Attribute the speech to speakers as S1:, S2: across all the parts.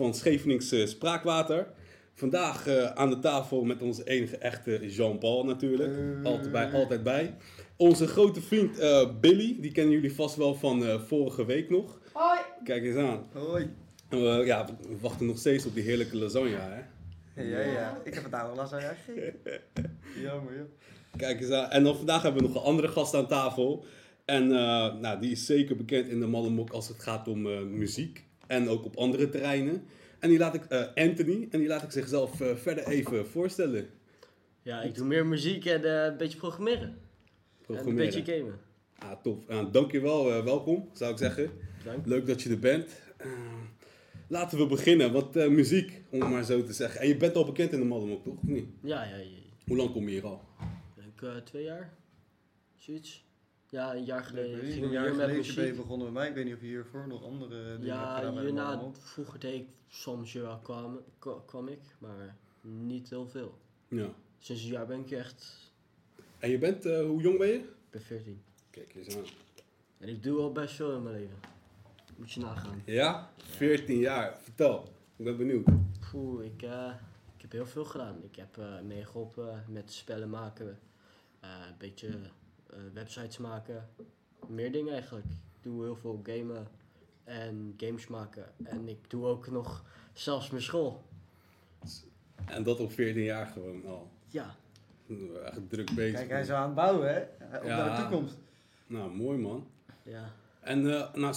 S1: Van Scheveningse Spraakwater. Vandaag eh, aan de tafel met onze enige echte Jean-Paul natuurlijk. Altijd bij, altijd bij. Onze grote vriend eh, Billy, die kennen jullie vast wel van eh, vorige week nog.
S2: Hoi.
S1: Kijk eens aan.
S3: Hoi.
S1: Eh, ja, we wachten nog steeds op die heerlijke lasagne hè.
S3: Ja, ja. Ik heb vandaag al lasagne gegeten. Jammer, joh.
S1: Kijk eens aan. En dan vandaag hebben we nog een andere gast aan tafel. En eh, nou, die is zeker bekend in de Mallemok als het gaat om eh, muziek. En ook op andere terreinen. En die laat ik, eh, Anthony, en die laat ik zichzelf eh, verder even voorstellen.
S4: Ja, ik doe meer muziek en eh, een beetje programmeren. En een
S1: Programmeren.
S4: beetje gamen.
S1: Ah, tof. Uh, dankjewel, welkom, zou ik zeggen.
S4: Dank.
S1: Leuk dat je er bent. Laten we beginnen. Wat muziek, om het maar zo te zeggen. En je bent al bekend in de Mallemok, toch? Of niet?
S4: Ja, ja, ja.
S1: Hoe lang kom je hier al?
S4: Ik twee jaar. Zoiets. Ja, een jaar
S3: Ik
S4: geleden
S3: weet niet,
S4: ging
S3: een
S4: ik
S3: jaar
S4: hier met
S3: geleden ben je begonnen met mij. Ik weet niet of je hiervoor nog andere dingen hebt
S4: Ja,
S3: gedaan bij de
S4: hierna, vroeger deed ik soms wel kwam, kwa- kwam ik, maar niet heel veel.
S1: Ja.
S4: Sinds een jaar ben ik echt,
S1: En je bent, eh, hoe jong ben je?
S4: ik ben 14.
S1: Kijk eens aan.
S4: En ik doe al best veel in mijn leven. Moet je nagaan.
S1: Ja? 14 jaar. Vertel. Ik ben benieuwd.
S4: Poeh, ik, eh, ik heb heel veel gedaan. Ik heb eh, meegeholpen met spellen maken, eh, een beetje websites maken, meer dingen eigenlijk. Ik doe heel veel gamen en games maken. En ik doe ook nog zelfs mijn school.
S1: En dat op 14 jaar gewoon al.
S4: Ja,
S1: Echt druk bezig.
S3: Kijk, hij is aan het bouwen, hè? Op
S1: Ja.
S3: naar de toekomst.
S1: Nou, mooi man.
S4: ja.
S1: En, eh, nou.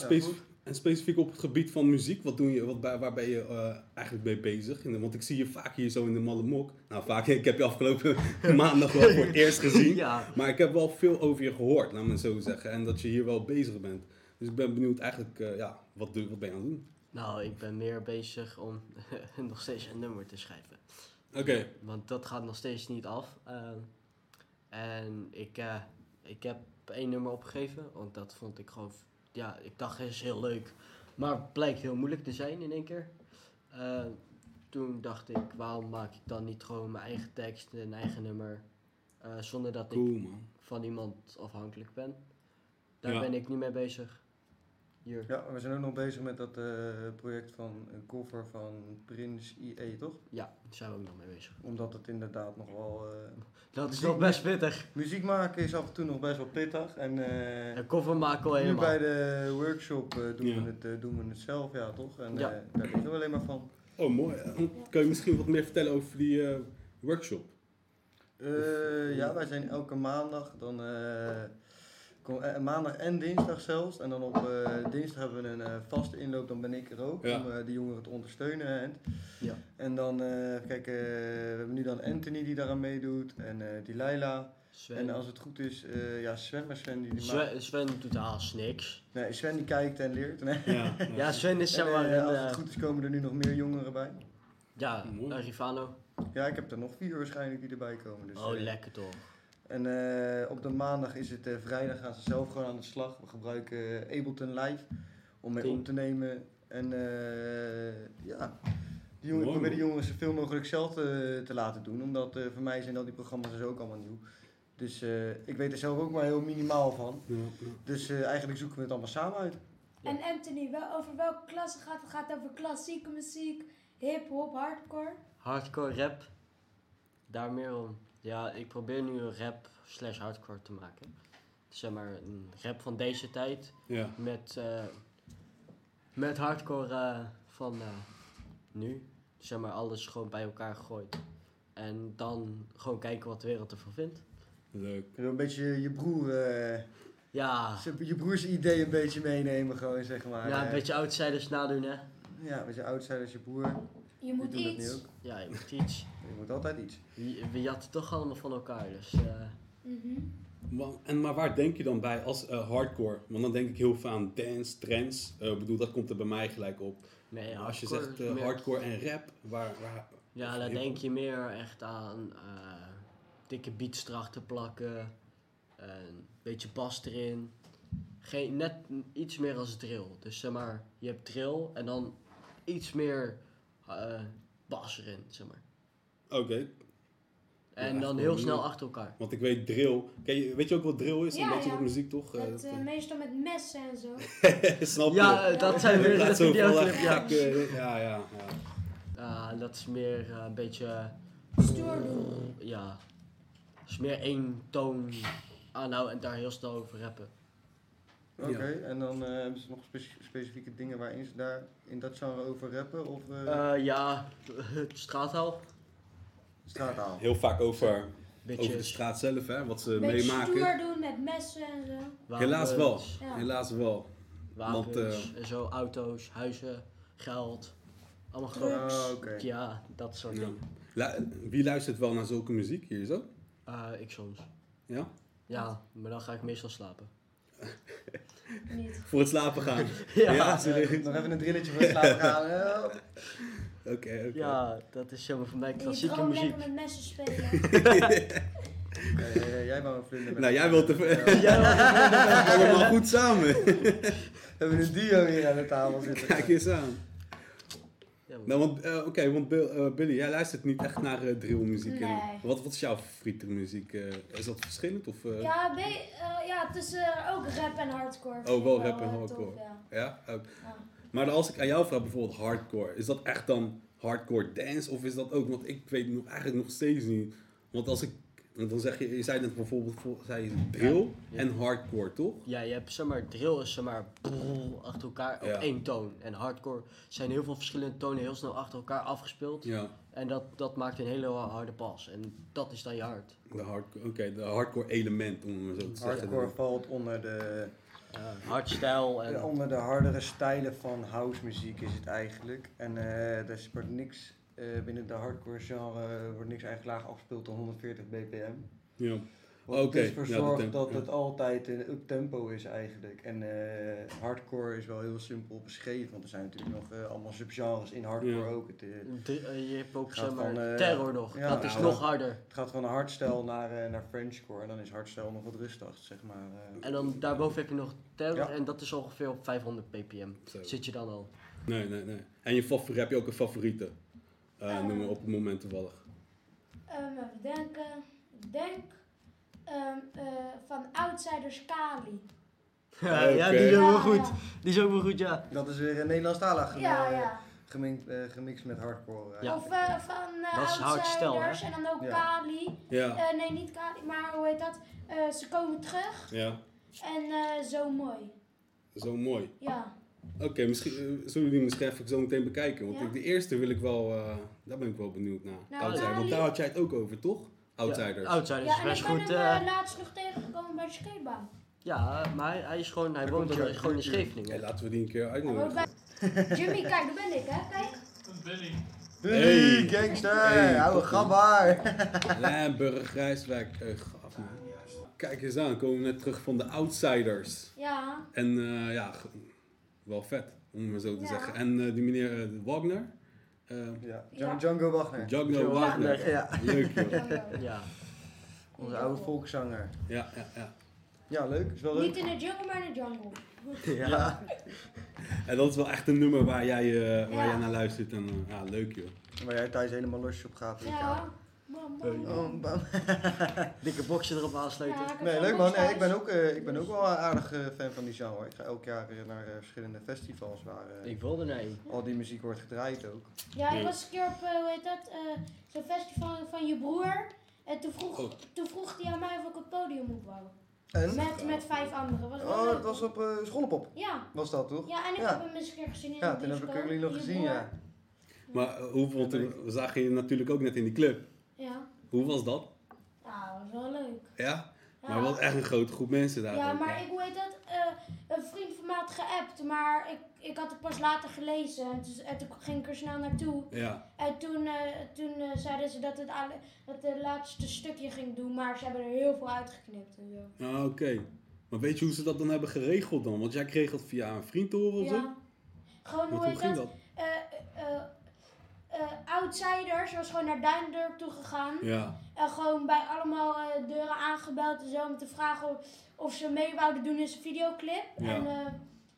S1: En specifiek op het gebied van muziek, wat doe je, wat, waar ben je eh, eigenlijk mee bezig? Want ik zie je vaak hier zo in de malle mok. Nou, vaak, ik heb je afgelopen maandag wel voor het eerst gezien.
S4: Ja.
S1: Maar ik heb wel veel over je gehoord, laat me zo zeggen. En dat je hier wel bezig bent. Dus ik ben benieuwd eigenlijk, eh, ja, wat, doe, wat ben je aan het doen?
S4: Nou, ik ben meer bezig om nog steeds een nummer te schrijven.
S1: Oké,
S4: Want dat gaat nog steeds niet af. Ehm, en ik, eh, ik heb één nummer opgegeven, want dat vond ik gewoon, ja, ik dacht het is heel leuk. Maar het blijkt heel moeilijk te zijn in één keer. Ehm, toen dacht ik, waarom maak ik dan niet gewoon mijn eigen tekst, een eigen nummer, eh, zonder dat
S1: cool
S4: ik
S1: man.
S4: van iemand afhankelijk ben. Daar
S1: Ja.
S4: ben ik nu mee bezig. Hier.
S3: Ja, we zijn ook nog bezig met dat eh, project van een cover van Prins IE, toch?
S4: Ja, daar zijn we ook nog mee bezig.
S3: Omdat het inderdaad nog wel... eh,
S4: Dat is nog best pittig.
S3: muziek maken is af en toe nog best wel pittig. En eh,
S4: cover maken al
S3: nu
S4: helemaal.
S3: bij de workshop doen,
S1: Ja.
S3: we het, doen we het zelf, ja toch? En
S4: Ja.
S3: eh, daar liggen we alleen maar van.
S1: Oh, mooi. Kun je misschien wat meer vertellen over die eh, workshop?
S3: Eh, ja, wij zijn elke maandag, dan, maandag en dinsdag zelfs. En dan op eh, dinsdag hebben we een eh, vaste inloop, dan ben ik er ook,
S1: Ja.
S3: om eh, de jongeren te ondersteunen. En,
S4: Ja.
S3: en dan, eh kijk, eh, we hebben nu dan Anthony die daaraan meedoet en eh die Laila.
S4: Sven,
S3: En als het goed is, eh, ja, Sven, maar Sven die, die maakt-
S4: Sven, Sven doet haast niks.
S3: Nee, Sven die kijkt en leert. Nee.
S1: Ja,
S4: Ja, Sven is zeg
S3: En,
S4: maar
S3: eh,
S4: een,
S3: als
S4: eh,
S3: het goed is komen er nu nog meer jongeren bij.
S4: ja, Rivano.
S3: Ja, ik heb er nog vier waarschijnlijk die erbij komen. Dus,
S4: oh,
S3: eh,
S4: lekker toch.
S3: En eh, op de maandag is het eh, vrijdag, gaan ze zelf gewoon aan de slag. We gebruiken eh, Ableton Live om mee op te nemen. En eh, ja, die jongen,
S1: Mooi,
S3: ik probeer de jongens zoveel mogelijk zelf te, te laten doen. Omdat eh, voor mij zijn al die programma's dus ook allemaal nieuw. Dus eh, ik weet er zelf ook maar heel minimaal van.
S1: ja, ja.
S3: Dus eh, eigenlijk zoeken we het allemaal samen uit.
S2: En Anthony, wel, over welke klasse gaat het? Gaat het over klassieke muziek, hip-hop, hardcore?
S4: Hardcore rap. Daar meer om. Ja, ik probeer nu een rap slash hardcore te maken. Zeg maar een rap van deze tijd.
S1: ja.
S4: Met, eh, met hardcore eh, van eh, nu. Zeg maar alles gewoon bij elkaar gegooid. En dan gewoon kijken wat de wereld ervan vindt.
S1: Leuk.
S3: Wil een beetje je broer, eh,
S4: Ja,
S3: je broers idee een beetje meenemen gewoon, zeg maar.
S4: ja een beetje outsiders nadoen, hè.
S3: Ja, een beetje als je broer.
S2: Je moet iets.
S3: nu ook.
S4: Ja, je moet iets.
S3: Je moet altijd iets.
S4: We, we jatten toch allemaal van elkaar, dus... eh,
S2: Mhm.
S1: Maar, en, maar waar denk je dan bij als eh, hardcore? Want dan denk ik heel veel aan dance, trance. Eh, Ik bedoel, dat komt er bij mij gelijk op.
S4: nee,
S1: als je zegt
S4: meer-
S1: hardcore en rap, waar... waar
S4: Ja, dan denk je meer echt aan eh, dikke beats erachter plakken, een beetje bas erin. Geen, net iets meer als drill. Dus zeg maar, je hebt drill en dan iets meer eh, bas erin, zeg maar.
S1: Oké,
S4: En dan heel
S1: nieuw.
S4: snel achter elkaar.
S1: want ik weet drill. Ken je, weet je ook wat drill is?
S2: Ja,
S1: een beetje
S2: ja.
S1: muziek toch? Eh,
S2: Met,
S1: dat,
S2: eh,
S1: eh,
S2: meestal met messen en zo.
S1: Snap je?
S4: Ja, eh, dat zijn weer de videoclip,
S1: eh,
S4: ja.
S1: eh, ja, ja, ja.
S4: Ja, dat is meer eh, een beetje,
S2: Stoer doen.
S4: ja, is meer één toon aanhouden en daar heel snel over rappen.
S3: Oké, en dan eh, hebben ze nog speci- specifieke dingen waarin ze daar in dat genre over rappen? Of eh
S4: Eh, ja, straattaal.
S3: straattaal?
S1: Heel vaak over, over de straat zelf, hè, wat ze
S2: Beetje
S1: meemaken.
S2: stoer doen met messen en zo.
S1: Helaas wel.
S2: Ja.
S1: Helaas wel.
S4: Wapens
S1: Want, eh,
S4: en zo, auto's, huizen, geld. Allemaal
S2: Drugs.
S3: Oh, oké.
S4: Ja, dat soort
S1: Ja.
S4: dingen.
S1: La- wie luistert wel naar zulke muziek hier zo?
S4: Eh, ik soms.
S1: Ja?
S4: Ja, maar dan ga ik meestal slapen.
S2: Niet.
S1: Voor het slapen gaan.
S4: Ja,
S1: ja serieus.
S3: nog even een drilletje voor het slapen gaan.
S1: Oké, oké.
S4: Ja, dat is zomaar voor mij
S2: je
S4: klassieke
S2: droom
S4: muziek.
S2: lekker met messen spelen.
S3: Eh, jij wou een vlinder met
S1: Nou, jij wilt
S3: Ja.
S1: er
S4: Ja,
S1: allemaal goed samen.
S3: We hebben een duo hier aan de tafel zitten.
S1: Kijk eens aan. Nou, want, eh, oké, want Bill- eh, Billy, jij luistert niet echt naar eh, drillmuziek. en-
S2: Nee.
S1: wat, wat is jouw favoriete muziek? is dat verschillend? Of,
S2: Ja, be- ja, tussen ook rap en hardcore.
S1: Oh, wel rap en hardcore.
S2: tof, ja.
S1: Ja. Maar als ik aan jou vraag, bijvoorbeeld hardcore, is dat echt dan hardcore dance? Of is dat ook, want ik weet nog, eigenlijk nog steeds niet. Want als ik, want dan zeg je, je zei net bijvoorbeeld, voor- zei je drill
S4: Ja.
S1: en hardcore, toch?
S4: ja, je hebt zeg maar, drill is zeg maar brrr, achter elkaar op
S1: Ja.
S4: één toon. En hardcore zijn heel veel verschillende tonen heel snel achter elkaar afgespeeld.
S1: Ja,
S4: En dat, dat maakt een hele harde pas. En dat is dan je hard.
S1: de hardcore, oké, de hardcore element, om het zo te zeggen.
S3: Hardcore valt onder de,
S4: Ja, hardstyle en...
S3: onder de hardere stijlen van house muziek is het eigenlijk. En eh er wordt niks, eh, binnen de hardcore genre wordt niks eigenlijk laag afgespeeld dan 140 bpm.
S1: Ja.
S3: Wat dus voor
S1: de
S3: zorgt dat
S1: ja.
S3: het altijd een up tempo is eigenlijk. En eh, hardcore is wel heel simpel beschreven, want er zijn natuurlijk nog eh, allemaal subgenres in hardcore
S1: Ja.
S3: ook. Het, eh,
S4: De- eh, je hebt ook zeg maar
S3: van, eh,
S4: terror nog.
S3: ja,
S4: dat is
S1: nou,
S4: nog harder.
S3: het gaat van hardstyle naar, eh, naar Frenchcore en dan is hardstyle nog wat rustig, zeg maar. eh.
S4: En dan daarboven heb je nog terror
S3: Ja.
S4: en dat is ongeveer op 500 ppm.
S1: Zo.
S4: Zit je dan al.
S1: Nee, nee, nee. En je favoriet, heb je ook een favoriete? Noem maar op het moment toevallig.
S2: Ehm, even denken. Ik denk ehm, eh, van Outsiders Kali.
S4: Ja, ja, die is ook wel
S2: Ja,
S4: goed.
S2: ja.
S4: Die is ook wel goed, ja.
S3: Dat is weer een Nederlandstalig
S2: Ja,
S3: eh,
S2: ja.
S3: Gemixt, eh, gemixt met hardcore.
S4: Ja.
S2: Of van eh,
S4: Dat is hardstyle,
S2: Outsiders
S4: hè?
S2: en dan ook
S3: Ja.
S2: Kali.
S1: Ja,
S2: Eh, nee, niet Kali, maar hoe heet dat? Eh, ze komen terug
S1: ja.
S2: en eh, zo mooi.
S1: Zo mooi.
S2: Ja.
S1: Oké, misschien zullen we die misschien even zo meteen bekijken. Want
S2: Ja.
S1: ik, de eerste wil ik wel, eh, daar ben ik wel benieuwd naar.
S2: Nou,
S1: Outsiders, want daar had jij het ook over, toch? Outsiders.
S4: Ja, Outsiders
S2: ja,
S4: is
S2: en
S4: best
S2: ik ben
S4: goed.
S2: hem
S4: eh,
S2: eh, laatst nog tegengekomen bij de skatebaan.
S4: ja, maar hij, is gewoon, hij woont er gewoon in. Scheveningen.
S1: Hey, laten we die een keer uitnodigen.
S2: bij- Jimmy, kijk, daar ben ik, hè? Kijk.
S5: Billy.
S3: Hey,
S1: Hey.
S3: gangster!
S1: Hey,
S3: oude
S1: toppie.
S3: gabbaar!
S1: Limburg, Rijswijk. Eh, gaaf man. Kijk eens aan, komen we net terug van de Outsiders.
S2: Ja.
S1: En eh, ja, wel vet, om het maar zo te
S2: Ja.
S1: zeggen. En eh, die meneer eh, Wagner. Eh
S3: Ja,
S2: Ja.
S3: Django Wagner.
S1: Django Wagner.
S3: Ja,
S1: Leuk joh.
S2: Ja,
S3: onze oude volkszanger.
S1: Ja, ja, ja.
S3: Ja, leuk. Is wel
S2: Niet
S3: leuk.
S2: in de jungle, maar in de jungle.
S3: Ja.
S1: En dat is wel echt een nummer waar jij, eh, waar
S2: Ja.
S1: jij naar luistert. En eh, ja, leuk joh.
S3: Waar jij thuis helemaal losjes op gaat.
S2: Ja. Bam, bam,
S3: wel.
S2: bam.
S3: Oh, bam.
S4: Dikke boxje erop aansluiten.
S2: Ja,
S3: Nee, leuk man. Nee, ik, ben ook, eh, ik ben ook wel een aardig eh, fan van die genre. Ik ga elk jaar weer naar eh, verschillende festivals waar eh,
S4: Ik wilde een.
S3: al die muziek wordt gedraaid ook.
S2: Ja, ik was een keer op, eh, hoe heet dat, eh, zo'n festival van je broer. En toen vroeg,
S1: Oh.
S2: toen vroeg hij aan mij of ik het podium op wou.
S3: En?
S2: Met, met vijf anderen. Was
S3: Oh, dat was op uh, Schoolpop.
S2: Ja.
S3: Was dat toch?
S2: Ja, en ik
S3: Ja.
S2: heb hem eens een keer gezien in
S3: Ja,
S2: de
S3: toen heb ik jullie nog gezien,
S2: broer.
S3: ja.
S1: Maar hoe vond je, zagen je natuurlijk ook net in die club. Hoe was dat?
S2: Dat was wel leuk.
S1: Ja? Maar wel echt een grote groep mensen daar.
S2: Ja,
S1: ook,
S2: maar ik weet dat eh, een vriend van mij had geappt, maar ik, ik had het pas later gelezen. En toen, en toen ging ik er snel naartoe.
S1: Ja,
S2: En toen, eh, toen eh, zeiden ze dat het, alle, dat het laatste stukje ging doen, maar ze hebben er heel veel uitgeknipt en zo.
S1: ah, oké. Maar weet je hoe ze dat dan hebben geregeld dan? Want jij kreeg het via een vriend te horen of zo?
S2: Ja. Gewoon
S1: Maar
S2: hoe heet
S1: ging
S2: dat?
S1: dat?
S2: Outsiders was gewoon naar Duindorp toe gegaan.
S1: Ja,
S2: En gewoon bij allemaal eh, deuren aangebeld en zo om te vragen of, of ze mee wouden doen in zijn videoclip.
S1: Ja.
S2: En eh,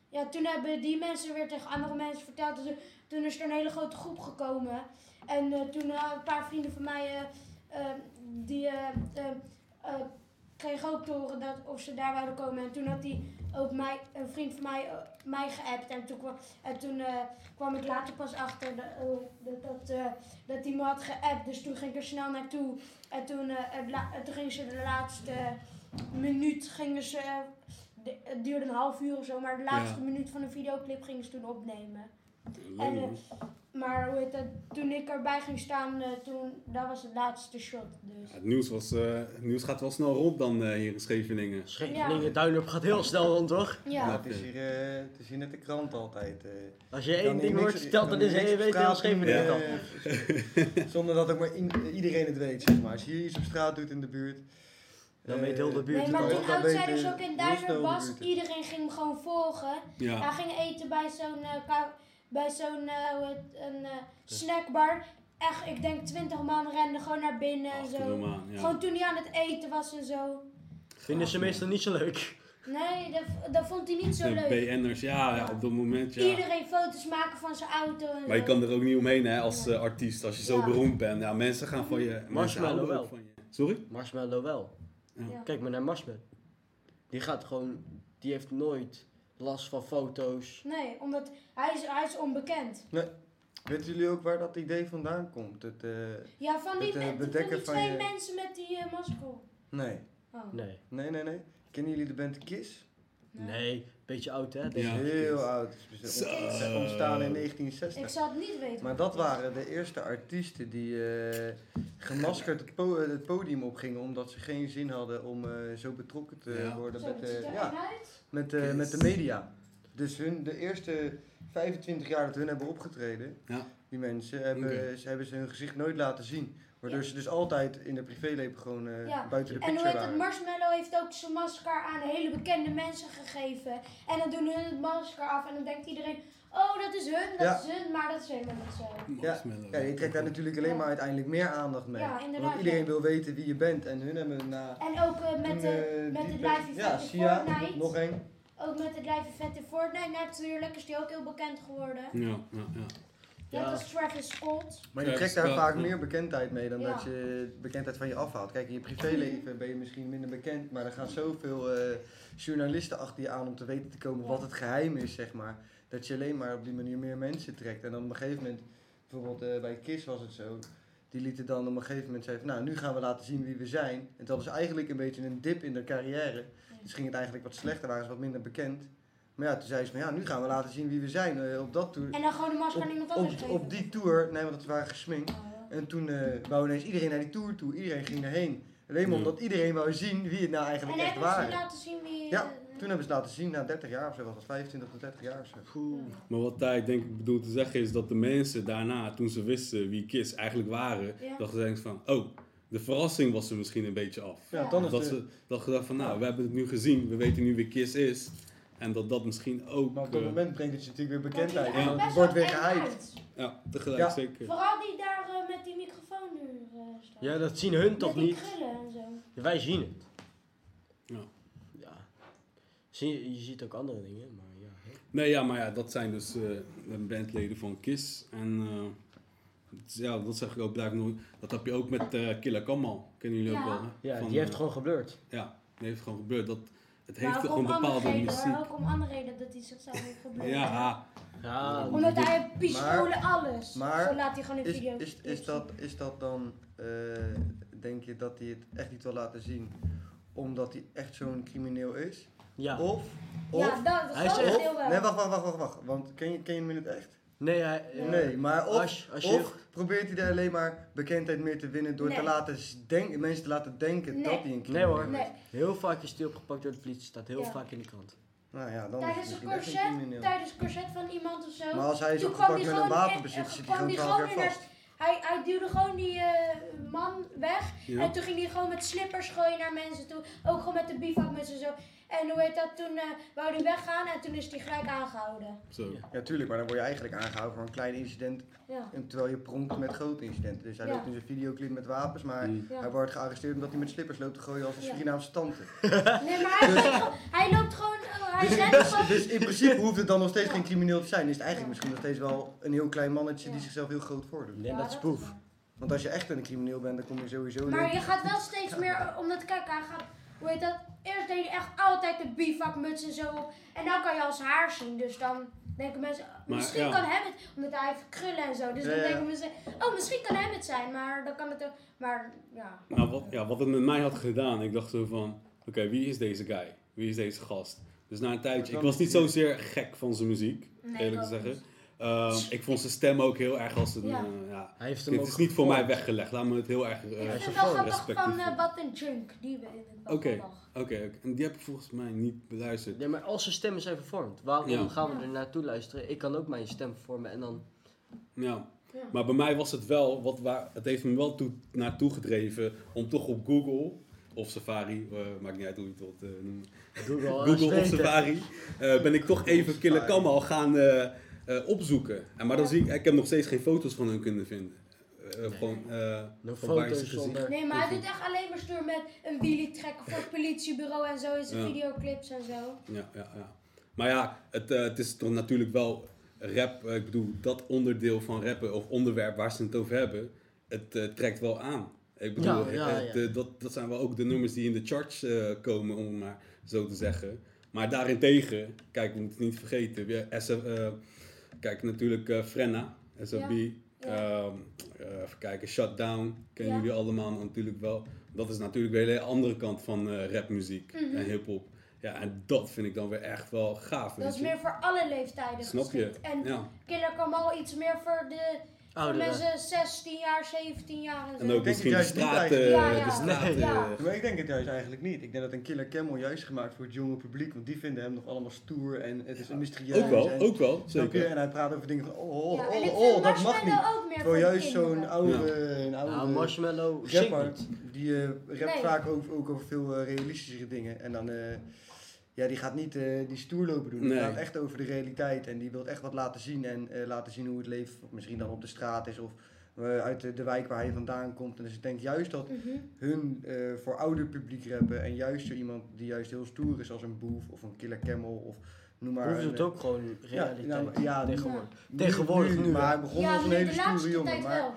S2: ja, toen hebben die mensen weer tegen andere mensen verteld. Dus, toen is er een hele grote groep gekomen. En eh, toen een paar vrienden van mij, die kregen ook te horen dat, of ze daar wouden komen. En toen had die ook mij, een vriend van mij, eh, mij geappt. En toen, kwam, en toen eh, kwam ik later pas achter dat, eh, dat, me had geappt. Dus toen ging ik er snel naartoe. En toen, toen gingen ze de laatste minuut, gingen ze, het duurde een half uur of zo, maar de laatste
S1: Ja.
S2: minuut van de videoclip gingen ze toen opnemen. En, eh. Maar hoe heet dat, toen ik erbij ging staan, eh, toen, dat was het laatste shot. Dus.
S1: Ja, het, nieuws was, eh, het nieuws gaat wel snel rond dan eh, hier in Scheveningen.
S4: Scheveningen, Duinop gaat heel snel rond, toch?
S2: Ja.
S1: Ja.
S3: het, is hier, eh, het is hier net de krant altijd. eh.
S4: Als je één ding hoort verteld, dan
S3: kan
S4: is je weet heel Scheveningen dan.
S3: Zonder dat ook maar in- iedereen het weet, zeg maar. Als je hier iets op straat doet in de buurt...
S4: Dan weet heel de buurt
S2: Nee,
S4: het
S2: maar
S4: al.
S3: dan
S2: toen Outsiders ook in
S3: de
S2: was, iedereen ging hem gewoon volgen. Hij
S1: Ja,
S2: ging eten bij zo'n eh, ka- bij zo'n eh, een, eh, snackbar. Echt, ik denk 20 man renden gewoon naar binnen en zo.
S1: Ja.
S2: Gewoon toen hij aan het eten was en zo.
S4: Vinden ze meestal niet zo leuk.
S2: Nee, dat, dat vond hij niet zo
S1: De
S2: leuk.
S1: BN'ers, ja, ja, op dat moment ja.
S2: Iedereen foto's maken van zijn auto en
S1: Maar je kan er ook niet omheen hè, als eh, artiest, als je zo
S2: Ja.
S1: beroemd bent. Ja, mensen gaan van je... mensen
S4: Marshmallow wel.
S1: Van je. Sorry?
S4: Marshmallow wel.
S2: Ja.
S4: Kijk maar naar Marshmallow. Die gaat gewoon, die heeft nooit last van foto's.
S2: Nee, omdat hij is, hij is onbekend.
S3: Weten jullie ook waar dat idee vandaan komt? Het, eh,
S2: Ja, van die,
S3: Het, eh,
S2: me- van
S3: bedekken
S2: die
S3: van
S2: twee
S3: je-
S2: mensen met die uh, masker.
S3: nee.
S2: Oh.
S4: Nee.
S3: Nee, nee, nee. Kennen jullie de band Kiss?
S4: Nee, beetje oud hè?
S1: Ja.
S3: is heel oud. Het is
S1: Zo.
S3: ontstaan in
S2: Ik
S3: 1960.
S2: zou het niet weten.
S3: Maar dat waren de eerste artiesten die eh, gemaskerd het, po- het podium opgingen omdat ze geen zin hadden om eh, zo betrokken te
S1: Ja.
S3: worden
S2: Zo,
S3: met, de, ja, met, de, met de media. Dus hun, de eerste 25 jaar dat hun hebben opgetreden,
S1: Ja.
S3: die mensen, hebben, ze hebben ze hun gezicht nooit laten zien. Waardoor ze dus altijd in de privéleven gewoon eh,
S2: Ja.
S3: buiten de
S2: En hoe
S3: picture
S2: heet het? Marshmallow heeft ook zijn masker aan hele bekende mensen gegeven. En dan doen hun het masker af en dan denkt iedereen, oh dat is hun, dat
S3: Ja.
S2: is hun, maar dat is helemaal niet zo.
S1: Marshmallow.
S3: Ja, je trekt daar natuurlijk alleen
S2: Ja.
S3: maar uiteindelijk meer aandacht mee.
S2: Ja, inderdaad,
S3: Want iedereen
S2: ja.
S3: wil weten wie je bent. En hun hebben na...
S2: En ook eh, met, de,
S3: eh,
S2: met het live event
S3: Ja,
S2: in
S3: Sia,
S2: Fortnite.
S3: nog één.
S2: Ook met het live event in Fortnite natuurlijk is die ook heel bekend geworden.
S1: Ja, ja, ja.
S2: Net
S4: Ja.
S2: als Travis Scott.
S3: Maar je
S1: Scott,
S3: daar vaak meer bekendheid mee dan
S2: Ja.
S3: dat je bekendheid van je afhaalt. Kijk, in je privéleven ben je misschien minder bekend, maar er gaan zoveel eh, journalisten achter je aan om te weten te komen
S2: Ja.
S3: wat het geheim is, zeg maar. Dat je alleen maar op die manier meer mensen trekt. En dan op een gegeven moment, bijvoorbeeld eh, bij Kiss was het zo, die lieten dan op een gegeven moment zeggen, nou nu gaan we laten zien wie we zijn. En dat was eigenlijk een beetje een dip in de carrière. Dus ging het eigenlijk wat slechter, waren ze wat minder bekend. Maar ja, toen zei ze van ja, nu gaan we laten zien wie we zijn eh, op dat tour.
S2: En dan gewoon de masker aan iemand anders
S3: op,
S2: geven.
S3: op die tour, nee, want ze waren gesminkt.
S2: Oh, ja.
S3: En toen eh wou ineens iedereen naar die tour toe. Iedereen ging erheen. Alleen maar omdat iedereen wou zien wie het nou
S2: En
S3: eigenlijk echt
S2: hebben ze
S3: waren.
S2: laten zien wie...
S3: Ja, Toen hebben ze laten zien, na 30 jaar of zo was dat, 25 tot 30 jaar of zo.
S1: Maar wat hij denk ik bedoelt te zeggen is dat de mensen daarna, toen ze wisten wie Kiss eigenlijk waren,
S2: Ja.
S1: dachten ze denk ik van, oh, de verrassing was er misschien een beetje af.
S3: Ja,
S2: Ja.
S3: dan is
S1: Dat
S3: de,
S1: ze dat gedacht van, nou, we hebben het nu gezien, we weten nu wie Kiss is. En dat dat misschien ook,
S3: maar op dat
S1: eh,
S3: moment brengt het je natuurlijk weer bekendheid.
S2: er
S1: Ja.
S3: En dan wordt weer
S2: uit.
S1: ja, tegelijk
S3: Ja.
S1: zeker.
S2: Vooral die daar eh, met die microfoon nu eh, staat.
S4: Ja, dat zien hun toch niet?
S2: krullen en zo.
S4: Wij zien het.
S1: Ja.
S4: Ja. Zie, je ziet ook andere dingen, maar ja. hè.
S1: Nee, ja, maar ja, dat zijn dus eh, de bandleden van Kiss. En eh, ja, dat zeg ik ook, blijf nooit. Dat heb je ook met eh Killer Kamal. Kennen jullie ook
S2: Ja.
S1: wel, hè?
S4: Ja,
S1: Van,
S4: die heeft gewoon geblurred.
S1: Ja, die heeft gewoon gebeurd. Dat, het
S2: Maar
S1: heeft
S2: ook
S1: gewoon
S2: om andere
S1: bepaalde
S2: redenen,
S1: muziek.
S2: hoor. Ook om andere redenen dat hij zichzelf heeft geblurred.
S1: Ja,
S4: Ja,
S2: Omdat hij heeft pistolen, alles.
S3: maar
S2: Zo laat hij gewoon in
S3: Is,
S2: video's.
S3: is, is, dat, is dat dan, eh, denk je dat hij het echt niet wil laten zien omdat hij echt zo'n crimineel is?
S4: ja.
S3: Of, of,
S2: Ja, dat
S4: Hij is
S2: wel.
S3: nee wacht, wacht, wacht, wacht, wacht. Want ken je, ken je hem in het echt?
S4: Nee, hij, eh,
S3: Nee, maar of,
S4: als, als je...
S3: of probeert hij er alleen maar bekendheid meer te winnen door te laten s- denk, mensen te laten denken
S2: Nee.
S3: dat hij een
S4: Nee,
S3: crimineel
S4: hoor.
S3: is.
S2: Nee.
S4: Heel vaak is hij opgepakt door de politie, staat heel
S2: Ja.
S4: vaak in de krant.
S3: Nou ja, dan
S2: Tijdens
S3: is
S2: een corset, tijdens een corset van iemand of zo.
S3: Maar als hij is
S2: Toen kwam
S3: opgepakt
S2: die
S3: met een wapenbezit, zit hij gewoon 12 jaar vast.
S2: Hij, hij duwde gewoon die eh, man weg.
S1: Ja.
S2: En toen ging hij gewoon met slippers gooien naar mensen toe. Ook gewoon met de bivakmuts en zo. En hoe heet dat? Toen eh, wou hij weggaan en toen is hij gelijk aangehouden.
S1: Zo.
S3: Ja, tuurlijk, maar dan word je eigenlijk aangehouden voor een klein incident.
S2: Ja.
S3: en Terwijl je pronkt met grote incidenten. Dus hij
S2: Ja.
S3: loopt in zijn videoclip met wapens, maar
S1: Mm.
S2: Ja.
S3: hij wordt gearresteerd omdat hij met slippers loopt te gooien als een
S2: Ja.
S3: Surinaamse tante.
S2: Nee, maar hij, loopt gewoon- hij loopt gewoon. eh, Hij
S3: Dus, dus,
S2: gewoon.
S3: dus in principe hoeft het dan nog steeds
S2: Ja.
S3: geen crimineel te zijn. Is het eigenlijk
S2: Ja.
S3: misschien nog steeds wel een heel klein mannetje die zichzelf heel groot voordoet.
S4: Nee,
S2: Ja,
S4: dat is
S2: waar.
S3: Want als je echt een crimineel bent, dan kom je sowieso...
S2: Maar je gaat wel steeds meer, omdat kijk, hij gaat, hoe heet dat? Eerst deed hij echt altijd de bivakmuts en zo op. En dan kan je als haar zien, dus dan denken mensen,
S1: Maar,
S2: misschien
S1: ja.
S2: kan hem het, omdat hij heeft krullen en zo. Dus
S3: Ja,
S2: dan
S3: ja.
S2: denken mensen, oh misschien kan hem het zijn, maar dan kan het ook, maar ja.
S1: Nou, wat, ja, wat het met mij had gedaan, ik dacht zo van, oké, wie is deze guy? Wie is deze gast? Dus na een tijdje, ik was niet zozeer gek van zijn muziek,
S2: Nee,
S1: eerlijk gezegd.
S2: niet.
S1: Ehm, ik vond zijn stem ook heel erg als een,
S2: Ja.
S1: eh, ja.
S4: Hij heeft hem
S1: Het
S4: ook
S1: is niet voor mij weggelegd, laat me het heel erg... eh,
S2: Ik
S4: is
S2: vind wel grappig van uh. Wat een Junk, die we in het
S1: Oké, oké, oké. en die heb ik volgens mij niet beluisterd.
S4: Ja, maar als zijn stemmen zijn vervormd, waarom
S1: Ja.
S4: gaan we
S2: Ja.
S4: er naartoe luisteren? Ik kan ook mijn stem vervormen en dan...
S1: Ja.
S2: Ja.
S1: Maar bij mij was het wel, wat waar, het heeft me wel toe, naartoe gedreven om toch op Google of Safari, eh, maakt niet uit hoe je het wilt eh, noemen,
S4: Google,
S1: Google of. Safari, eh, ben ik toch even Killer. Kamal gaan eh, opzoeken. En, maar dan zie ik, ik heb nog steeds geen foto's van hun kunnen vinden. Eh,
S4: Nee.
S1: Gewoon, eh,
S4: No
S1: van waar je ze
S4: foto's
S1: gezien-
S4: zonder...
S2: Nee, maar hij doet echt alleen maar stuur met een wheelie trekken voor het politiebureau en zo in zijn
S1: Ja.
S2: videoclips en zo.
S1: Ja, ja, ja. Maar ja, het, eh, het is toch natuurlijk wel rap. ik bedoel, dat onderdeel van rappen of onderwerp waar ze het over hebben, het eh, trekt wel aan. Ik bedoel,
S4: Ja, ja,
S1: het,
S4: ja.
S1: dat, dat zijn wel ook de nummers die in de charts eh, komen, om het maar zo te zeggen. Maar daarentegen, kijk, we moeten het niet vergeten. We, SF, eh, kijk, natuurlijk eh, Frenna, SFB.
S2: Ja.
S1: Ehm, eh, even kijken, Shutdown, kennen jullie allemaal natuurlijk wel. Dat is natuurlijk weer een hele andere kant van eh, rapmuziek
S2: Mhm.
S1: en hip-hop. Ja, en dat vind ik dan weer echt wel gaaf.
S2: Dat is meer voor alle leeftijden
S1: Snap je?
S2: En. Killer Kamal iets meer voor de voor mensen 16 jaar, 17 jaar en zo.
S1: En ook
S3: denk
S1: misschien
S3: het
S1: de
S3: juist niet
S1: straten.
S3: eigenlijk.
S2: Ja, ja.
S1: De straten
S4: Nee.
S2: Ja.
S1: eh,
S3: Maar ik denk het juist eigenlijk niet. Ik denk dat een Killer Camel juist is gemaakt voor het jonge publiek. Want die vinden hem nog allemaal stoer en het is een mysterieus.
S1: Ook wel,
S3: en,
S1: ook wel,
S3: je?
S1: zeker.
S3: En hij praat over dingen van oh, oh,
S2: Ja,
S3: oh, oh, dat mag niet. Terwijl
S2: voor
S3: juist zo'n oude, een oude
S4: Nou, Marshmallow
S3: rapper, die eh, rapt
S2: Nee.
S3: vaak ook, ook over veel eh, realistischere dingen. En dan, eh, ja, die gaat niet eh, die stoer lopen doen. Die gaat echt over de realiteit. En die wil echt wat laten zien. En eh, laten zien hoe het leven misschien dan op de straat is. Of eh, uit de, de wijk waar hij vandaan komt. En dus ik denk juist dat
S2: Mhm.
S3: hun eh, voor ouder publiek rappen. En juist zo iemand die juist heel stoer is als een Boef of een Killer Camel. Of noem maar.
S4: Hoeft het
S3: eh,
S4: ook gewoon realiteit
S3: ja, maar- ja,
S4: tegenwoordig.
S3: nu-
S4: Tegenwoordig nu,
S3: Maar hij begon
S2: Ja,
S3: als een hele
S2: de
S3: stoere jongen. Maar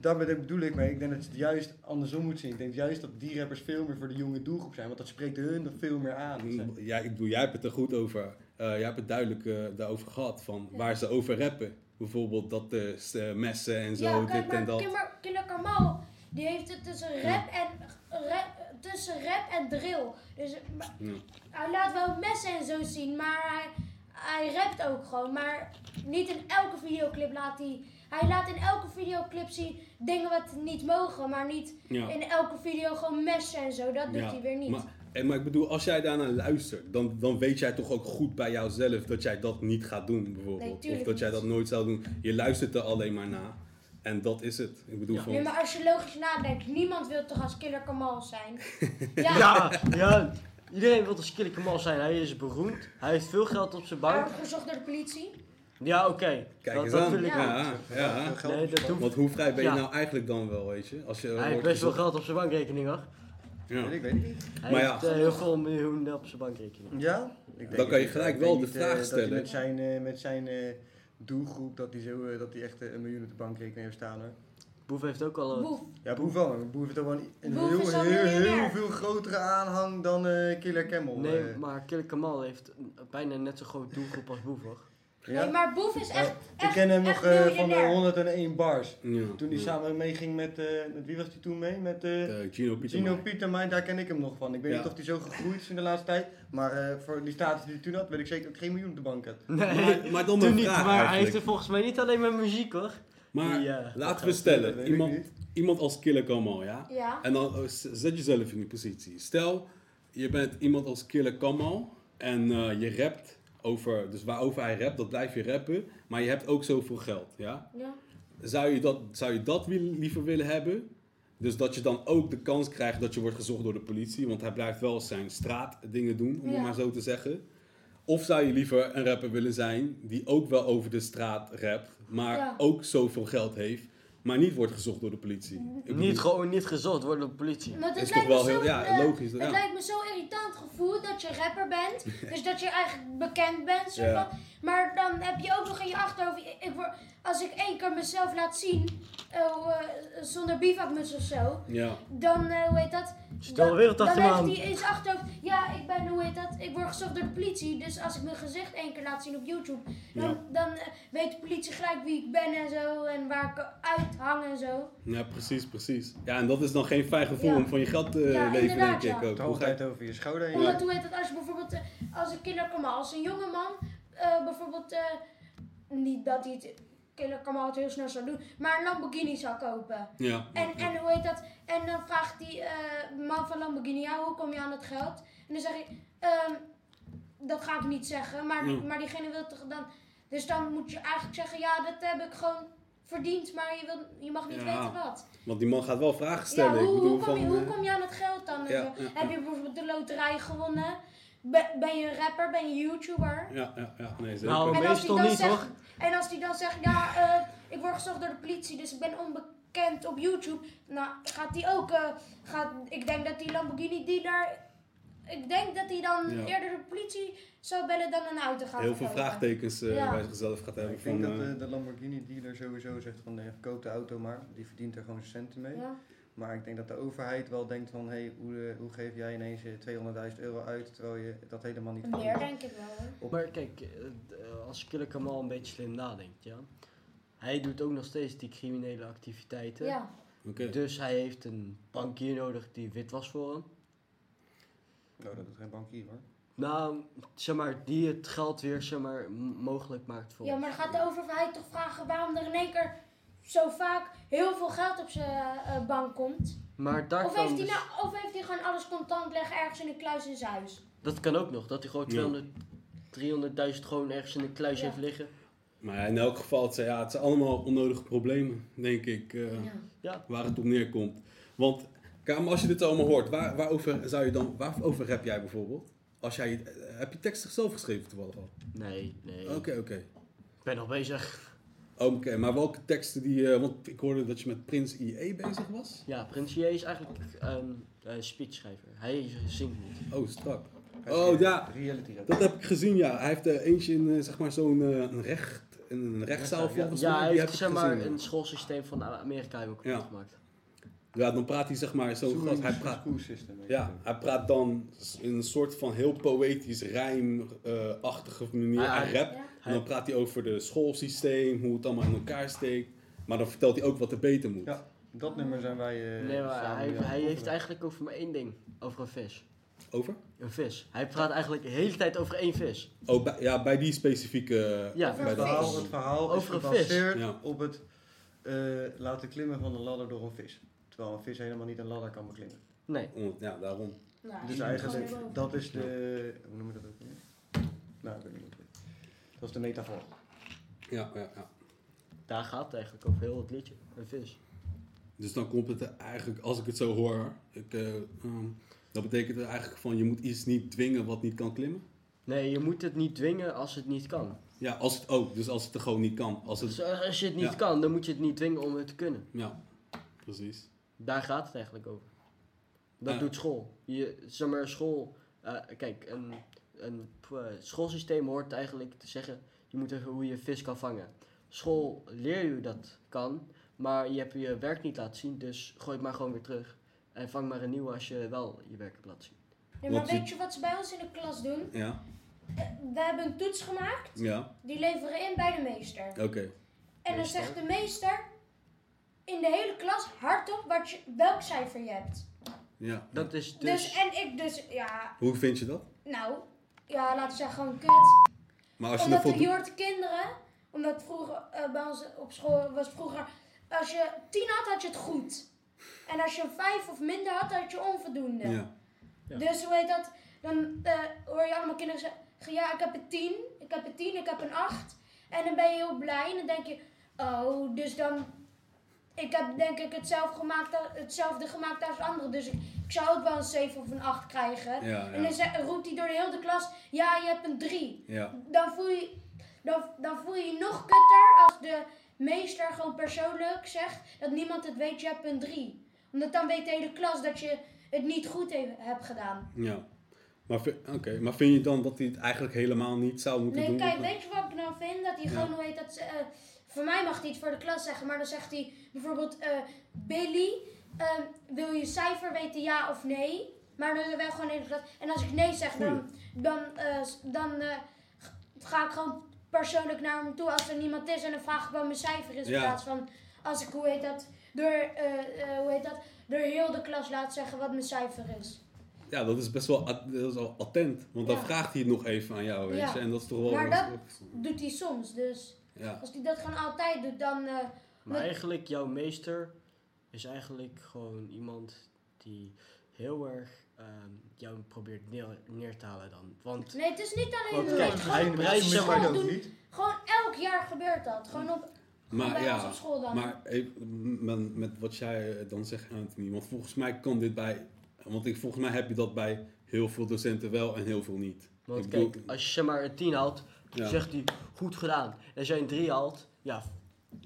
S3: daar bedoel ik mee. Ik denk dat je het juist andersom moet zien. Ik denk juist dat die rappers veel meer voor de jonge doelgroep zijn. Want dat spreekt hun veel meer aan.
S1: Ja, ik bedoel, jij hebt het er goed over. Eh, jij hebt het duidelijk eh, daarover gehad, van
S2: Ja.
S1: waar ze over rappen. Bijvoorbeeld dat de eh, messen en zo,
S2: ja,
S1: dit
S2: kijk,
S1: en
S2: maar
S1: dat.
S2: Killer Kamal, die heeft het tussen rap en, rap, tussen rap en drill. Dus
S1: Ja.
S2: hij laat wel messen en zo zien, maar hij, hij rapt ook gewoon. Maar niet in elke videoclip laat hij... Hij laat in elke videoclip zien dingen wat niet mogen, maar niet
S1: Ja.
S2: in elke video gewoon messen en zo. Dat doet
S1: Ja,
S2: hij weer niet.
S1: Maar, en, maar ik bedoel, als jij daarnaar luistert, dan, dan weet jij toch ook goed bij jouzelf dat jij dat niet gaat doen,
S2: Nee,
S1: bijvoorbeeld. of dat jij dat nooit zou doen. Je luistert er alleen maar naar. En dat is het. Ik bedoel,
S4: Ja.
S1: van,
S2: Nee, maar als je logisch nadenkt, niemand wil toch als Killer Kamal zijn? Ja,
S4: Ja, ja. Iedereen wil als Killer Kamal zijn. Hij is beroemd. Hij heeft veel geld op zijn
S2: hij
S4: bank.
S2: wordt gezocht door de politie.
S4: Ja, oké.
S1: kijk
S4: Dat,
S1: eens
S4: dat
S1: aan.
S4: wil ik
S1: ja, ja,
S4: Nee, dat
S1: Want hoe vrij ben je
S4: Ja.
S1: nou eigenlijk dan wel, weet je? Als je
S4: Hij heeft best wel geld op zijn bankrekening hoor.
S1: Ja.
S3: Ik, weet ik niet.
S4: Hij
S1: Maar
S4: heeft
S1: ja.
S4: eh, heel veel miljoenen op zijn bankrekening.
S3: Ja? Ik denk
S1: Dan kan je
S3: het
S1: gelijk wel de vraag
S3: eh, Dat
S1: stellen.
S3: hij met zijn, eh, met zijn eh, doelgroep, dat hij, zo, eh, dat hij echt eh, een miljoen op de bankrekening heeft staan hoor.
S4: Boef heeft ook al... een-
S2: Boef.
S3: Ja, Boef wel, Boef heeft ook wel een, heel, heel, heel, veel grotere aanhang dan eh, Killer Camel.
S4: Nee, maar Killer Kamal heeft een- bijna net zo groot doelgroep als Boef hoor.
S2: Nee, maar Boef is echt,
S3: ik
S2: echt,
S3: ken hem
S2: echt
S3: nog eh, van de
S2: miljonair.
S3: 101 bars.
S1: Ja,
S3: Toen hij
S1: ja.
S3: samen meeging met, eh, met wie was hij toen mee? Met eh,
S1: Eh, Gino Pieter.
S3: Gino Pietermijn, daar ken ik hem nog van. Ik weet
S1: Ja.
S3: niet of hij zo gegroeid is in de laatste tijd. Maar eh, voor die status die hij toen had, weet ik zeker dat ik geen miljoen op de bank had.
S4: Nee,
S1: Maar, maar dan
S4: toen niet,
S1: vraag
S4: maar hij heeft er volgens mij niet alleen met muziek hoor.
S1: Maar
S4: eh,
S1: laten we stellen,
S3: ik
S1: iemand, iemand als Killer Kamal, ja?
S2: Ja.
S1: En dan z- zet jezelf in die positie. Stel, je bent iemand als Killer Kamal en eh, je rapt over, dus waarover hij rapt, dat blijf je rappen, maar je hebt ook zoveel geld, ja?
S2: ja.
S1: Zou je dat, zou je dat liever willen hebben? Dus dat je dan ook de kans krijgt dat je wordt gezocht door de politie, want hij blijft wel zijn straatdingen doen, om
S2: Ja.
S1: het maar zo te zeggen. Of zou je liever een rapper willen zijn die ook wel over de straat rapt, maar
S2: Ja.
S1: ook zoveel geld heeft, maar niet wordt gezocht door de politie? Ik bedoel-
S4: Niet gewoon niet gezocht worden door de politie.
S2: Maar het
S1: Is
S2: lijkt
S1: toch
S2: me
S1: wel
S2: zo,
S1: heel- ja,
S2: eh,
S1: logisch,
S2: Het
S1: ja.
S2: lijkt me zo irritant gevoel dat je rapper bent. dus dat je eigenlijk bekend bent. Soort
S1: Ja.
S2: van. Maar dan heb je ook nog in je achterhoofd. Ik, ik word, als ik één keer mezelf laat zien. eh, eh, zonder bivakmuts of zo.
S1: Ja.
S2: Dan, eh, hoe heet dat? Dan,
S4: weer
S2: dan
S4: achter me
S2: heeft
S4: aan.
S2: hij in zijn achterhoofd. Ja, ik dat? Word gezocht door de politie. Dus als ik mijn gezicht één keer laat zien op YouTube. Dan,
S1: Ja.
S2: dan eh, weet de politie gelijk wie ik ben en zo. En waar ik uithang en zo.
S1: ja, precies, precies. Ja, en dat is dan geen fijn gevoel
S2: Ja.
S1: om van je geld te
S2: Ja,
S1: leven, denk ik
S2: ja.
S1: ook.
S3: Het altijd over je schouder heen.
S2: Omdat, hoe heet het, als je bijvoorbeeld, eh, als een killer Kamal, als een jonge man, eh, bijvoorbeeld, eh, niet dat hij het killer het heel snel zou doen, maar een Lamborghini zou kopen.
S1: Ja,
S2: En,
S1: ja.
S2: en hoe heet dat, en dan vraagt die eh, man van Lamborghini, ja, hoe kom je aan het geld? En dan zeg ik, ehm, dat ga ik niet zeggen, maar, maar diegene wil toch dan, dus dan moet je eigenlijk zeggen, ja, dat heb ik gewoon verdiend, maar je, wil, je mag niet
S1: Ja.
S2: weten wat.
S1: Want die man gaat wel vragen stellen.
S2: Ja,
S1: ik
S2: hoe,
S1: bedoel,
S2: hoe, kom je, hoe
S1: eh,
S2: kom je aan het geld dan?
S1: Ja, ja,
S2: Heb je bijvoorbeeld de loterij gewonnen? Ben, je een rapper? Ben je YouTuber?
S1: Ja, ja, ja, nee, zeker.
S4: Nou,
S2: En als die
S4: meestal
S2: dan
S4: niet
S2: zegt,
S4: hoor.
S2: en als die dan zegt, ja, eh, ik word gezocht door de politie, dus ik ben onbekend op YouTube. Nou, gaat die ook, eh, gaat, ik denk dat die Lamborghini dealer, ik denk dat hij dan
S1: Ja.
S2: eerder de politie zou bellen dan een auto gaat
S1: Heel veel vraagtekens eh,
S2: Ja.
S1: bij zichzelf gaat hebben.
S3: Ik denk dat
S1: eh,
S3: de, de Lamborghini dealer sowieso zegt van nee, verkoop de auto maar. Die verdient er gewoon zijn centen mee.
S2: Ja.
S3: Maar ik denk dat de overheid wel denkt van hé, hey, hoe, eh, hoe geef jij ineens eh, 200.000 euro uit terwijl je dat helemaal niet
S2: Meer
S3: verdient.
S2: denk ik wel. hoor.
S4: Maar kijk, eh, eh, als Killer Kamal een beetje slim nadenkt, ja. Hij doet ook nog steeds die criminele activiteiten.
S2: Ja.
S4: Dus hij heeft een bankier nodig die wit was voor hem.
S3: Nou, dat is geen bankier hoor.
S4: Nou, zeg maar, die het geld weer zeg maar, mogelijk maakt voor
S2: Ja, maar dan gaat de overheid toch vragen waarom er in één keer zo vaak heel veel geld op zijn eh, bank komt.
S4: Maar daar
S2: Of heeft, hij
S4: dus-
S2: nou, of heeft hij gewoon alles contant leggen ergens in een kluis in zijn huis?
S4: Dat kan ook nog, dat hij gewoon
S1: Ja.
S4: 200, 300.000 gewoon ergens in een kluis
S2: Ja.
S4: heeft liggen.
S1: Maar in elk geval, het zijn, ja, het zijn allemaal onnodige problemen, denk ik, eh,
S4: Ja.
S1: waar het op neerkomt. Want, maar als je dit allemaal hoort, waar, waarover zou je dan, waarover rap jij bijvoorbeeld? Als jij, eh, heb je teksten zelf geschreven toevallig al?
S4: Nee, nee.
S1: Oké, oké.
S4: Ik ben nog bezig.
S1: Oké, maar welke teksten die, eh, want ik hoorde dat je met Prins IE bezig was?
S4: Ja, Prins J is eigenlijk een eh, speechschrijver. Hij zingt niet.
S1: Oh, strak. Oh, ja.
S3: Reality rap.
S1: Dat heb ik gezien, ja. Hij heeft er eentje in, zeg maar, zo'n eh, een recht, in een rechtszaal
S3: Ja.
S1: volgens
S4: Ja,
S1: mij.
S4: hij
S1: Die
S4: heeft zeg maar
S1: gezien, ja.
S4: een schoolsysteem van Amerika heb ik
S1: Ja.
S4: gemaakt.
S1: Ja, dan praat hij zeg maar zo
S3: Zo'n-
S1: gast. Hij praat,
S3: school system. weet
S1: ja, hij praat dan in een soort van heel poëtisch, rijmachtige manier.
S4: Hij-
S1: rapt.
S2: Ja.
S1: En dan praat hij over de schoolsysteem, hoe het allemaal in elkaar steekt. Maar dan vertelt hij ook wat er beter moet.
S3: Ja. Dat nummer zijn wij. eh,
S4: Nee, maar
S3: samen
S4: hij,
S3: het
S4: hij heeft eigenlijk over maar één ding. Over een vis.
S1: Over?
S4: Een vis. Hij praat eigenlijk de hele tijd over één vis.
S1: Oh, bij, ja, bij die specifieke...
S4: Ja,
S1: bij
S3: Het verhaal,
S2: vis.
S3: het verhaal
S4: Over
S3: is
S4: een vis.
S3: gebaseerd
S1: Ja.
S3: op het eh, laten klimmen van een ladder door een vis. Terwijl een vis helemaal niet een ladder kan beklimmen.
S4: Nee.
S1: Oh, Ja, daarom.
S2: Nou,
S3: Dus eigenlijk, dat is de. Hoe noem je dat ook? Nou, ik weet niet het. Dat is de metafoor.
S1: Ja, ja, ja.
S4: Daar gaat het eigenlijk over heel het liedje. Een vis.
S1: Dus dan komt het er eigenlijk, als ik het zo hoor, ik, eh, ehm, dat betekent er eigenlijk van je moet iets niet dwingen wat niet kan klimmen.
S4: Nee, je moet het niet dwingen als het niet kan.
S1: Ja, als het ook, dus als het er gewoon niet kan. Als het,
S4: Dus als je het niet
S1: Ja.
S4: kan, dan moet je het niet dwingen om het te kunnen.
S1: ja, precies.
S4: Daar gaat het eigenlijk over. Dat
S1: Ja.
S4: doet school. Je, zeg maar, school. eh, kijk, een, een eh, schoolsysteem hoort eigenlijk te zeggen: je moet even hoe je vis kan vangen. School leer je dat kan, maar je hebt je werk niet laten zien, dus gooi het maar gewoon weer terug. En vang maar een nieuwe als je wel je werk hebt laten zien.
S2: Ja, maar weet je wat ze bij ons in de klas doen?
S1: Ja,
S2: we hebben een toets gemaakt.
S1: Ja,
S2: Die leveren in bij de meester.
S1: oké.
S2: En dan zegt de meester de hele klas hardop wat je, welk cijfer je hebt.
S1: Ja.
S4: Dat is
S2: Dus,
S4: dus...
S2: en ik dus, ja,
S1: Hoe vind je dat?
S2: nou, ja, laten we zeggen gewoon kut.
S1: Maar als je
S2: Omdat je hoort kinderen, omdat vroeger eh, bij ons op school was vroeger, als je 10 had, had je het goed. En als je een 5 of minder had, had je onvoldoende.
S1: Ja.
S4: Ja.
S2: Dus hoe heet dat? Dan eh, hoor je allemaal kinderen zeggen, ja, ik heb een 10, ik heb een 10, ik heb een 8. En dan ben je heel blij en dan denk je, oh, dus dan, ik heb denk ik hetzelfde gemaakt, hetzelfde gemaakt als anderen. Dus ik, ik zou ook wel een 7 of een 8 krijgen.
S1: Ja,
S2: En dan roept hij door de hele klas, ja, je hebt een 3
S1: Ja.
S2: dan voel je dan, dan voel je je nog kutter als de meester gewoon persoonlijk zegt dat niemand het weet, je hebt een 3. Omdat dan weet de hele klas dat je het niet goed he- hebt gedaan.
S1: ja. Maar, oké, maar vind je dan dat hij het eigenlijk helemaal niet zou moeten
S2: Nee,
S1: doen?
S2: kijk, weet je wat ik nou vind? Dat hij gewoon, hoe heet dat, eh, voor mij mag hij het voor de klas zeggen, maar dan zegt hij bijvoorbeeld, eh, Billy, eh, wil je cijfer weten ja of nee? Maar dan wel gewoon in de klas. En als ik nee zeg, dan, dan, eh, dan eh, ga ik gewoon persoonlijk naar hem toe als er niemand is en dan vraag ik wel mijn cijfer is.
S1: Ja.
S2: In plaats van als ik, hoe heet dat, door, hoe heet dat, door heel de klas laat zeggen wat mijn cijfer is.
S1: Ja, dat is best wel, at- dat is wel attent. Want dan
S2: Ja.
S1: vraagt hij het nog even aan jou, weet
S2: Ja.
S1: En dat is toch wel...
S2: Maar dat doet hij soms, dus
S1: Ja.
S2: als hij dat gewoon altijd doet, dan... eh,
S4: Maar
S2: Met-
S4: eigenlijk, jouw meester is eigenlijk gewoon iemand die heel erg ehm, jou probeert neer, neer te halen dan. Want
S2: Nee, het is niet alleen
S4: Want
S2: een
S4: kijk, hij
S2: op
S4: zeg maar
S2: doen.
S3: niet.
S2: Gewoon elk jaar gebeurt dat. Gewoon op, gewoon
S1: Maar ja,
S2: op school dan.
S1: maar even, met, met wat jij eh, dan zegt, Anthony. Want volgens mij kan dit bij... Want ik, volgens mij heb je dat bij heel veel docenten wel en heel veel niet.
S4: Want
S1: Ik bedoel-
S4: kijk, als je maar een 10 haalt,
S1: Ja.
S4: zegt hij goed gedaan. Jij een 3 haalt, ja,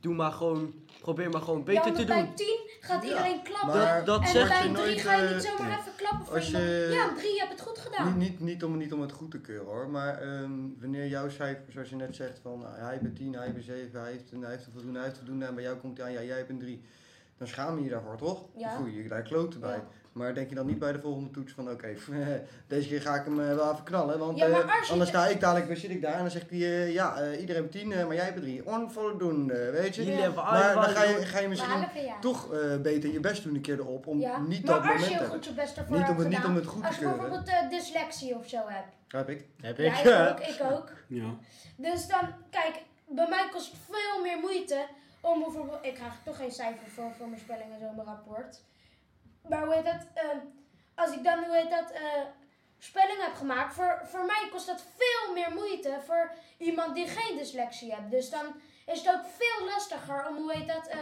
S4: doe maar gewoon, probeer maar gewoon beter te
S2: bij
S4: doen.
S2: 10 gaat
S3: Ja,
S2: iedereen klappen.
S3: maar-
S4: Dat
S2: en
S4: zegt
S2: bij
S4: hij
S2: een 3
S3: nooit,
S2: ga je
S3: eh,
S2: niet zomaar
S3: nee.
S2: even klappen voor
S3: Als je-
S2: Ja, 3, je hebt het goed gedaan.
S3: Niet, niet, niet, om, niet om het goed te keuren hoor, maar ehm, wanneer jouw cijfer, zoals je net zegt, van ah, hij heeft een 10, hij heeft een 7, hij heeft een, hij heeft een voldoende, hij heeft voldoende en bij jou komt hij aan, ja jij hebt een 3. Dan schaam je je daarvoor toch?
S2: Ja.
S3: Dan voel je je daar kloten bij.
S2: Ja.
S3: Maar denk je dan niet bij de volgende toets van oké, deze keer ga ik hem eh, wel even knallen, want
S2: Ja, maar
S3: eh, anders sta ik dadelijk, weer zit ik daar en dan zegt hij eh, ja, eh, iedereen heeft 10, eh, maar jij hebt een 3. Onvoldoende, weet je?
S2: Ja.
S3: Maar dan ga je, ga je misschien
S2: Halve
S3: toch eh, beter je best doen een keer erop om
S2: ja.
S3: niet
S2: maar
S3: dat moment
S2: je goed je best ervoor
S3: Niet om het- niet om het goed te
S2: Als je bijvoorbeeld dyslexie of zo hebt.
S3: Heb ik.
S4: Heb
S2: Ja,
S4: ik.
S2: ik ook, ik ook.
S1: Ja.
S2: Dus dan, kijk, bij mij kost het veel meer moeite om bijvoorbeeld, ik krijg toch geen cijfer voor, voor mijn spelling en zo, mijn rapport. Maar hoe heet dat, ehm, als ik dan, hoe heet dat, eh, spelling heb gemaakt, voor, voor mij kost dat veel meer moeite voor iemand die geen dyslexie heeft. Dus dan is het ook veel lastiger om, hoe heet dat, eh,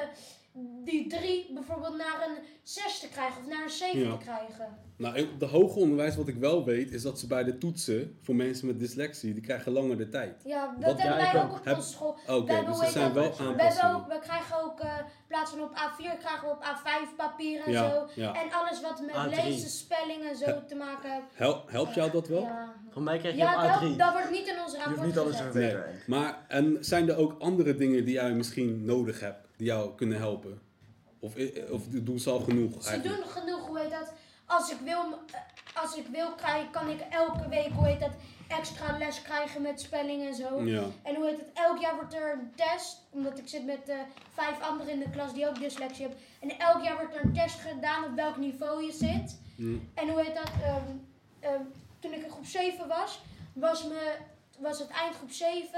S2: die drie bijvoorbeeld naar een zes te krijgen of naar een zeven
S1: Ja.
S2: te krijgen.
S1: Nou, het hoger onderwijs, wat ik wel weet, is dat ze bij de toetsen voor mensen met dyslexie, die krijgen langer de tijd.
S2: Ja, dat
S1: Wat-
S2: hebben wij
S4: ook.
S2: op
S1: Heb-
S2: onze school.
S1: Oké, dus er
S2: heet
S1: zijn wel
S2: We,
S1: aanpassingen.
S2: ook, we krijgen ook, eh, in plaats van op A4, krijgen we op A5 papier en
S1: Ja,
S2: zo.
S1: ja.
S2: En alles wat met
S4: A3.
S2: lezen, spelling en zo te maken heeft.
S1: Hel- helpt jou dat wel?
S2: Ja,
S4: Voor mij krijg je
S2: ja
S4: op
S2: dat,
S4: A3.
S2: dat wordt niet in ons
S3: Je
S2: rapport
S3: hoeft niet alles te
S2: gezet.
S1: Nee. Maar, en zijn er ook andere dingen die jij misschien nodig hebt, die jou kunnen helpen? Of, i- of doen ze al genoeg
S2: Ze
S1: eigenlijk?
S2: doen genoeg, hoe heet dat? Als ik wil, eh, als ik wil krijgen, kan ik elke week, hoe heet dat, extra les krijgen met spelling en zo.
S1: Ja,
S2: En hoe heet het, elk jaar wordt er een test, omdat ik zit met eh, vijf anderen in de klas die ook dyslexie hebben. En elk jaar wordt er een test gedaan op welk niveau je zit.
S1: Hm.
S2: En hoe heet dat, ehm, ehm, toen ik in groep 7 was, was, me, was het eind groep 7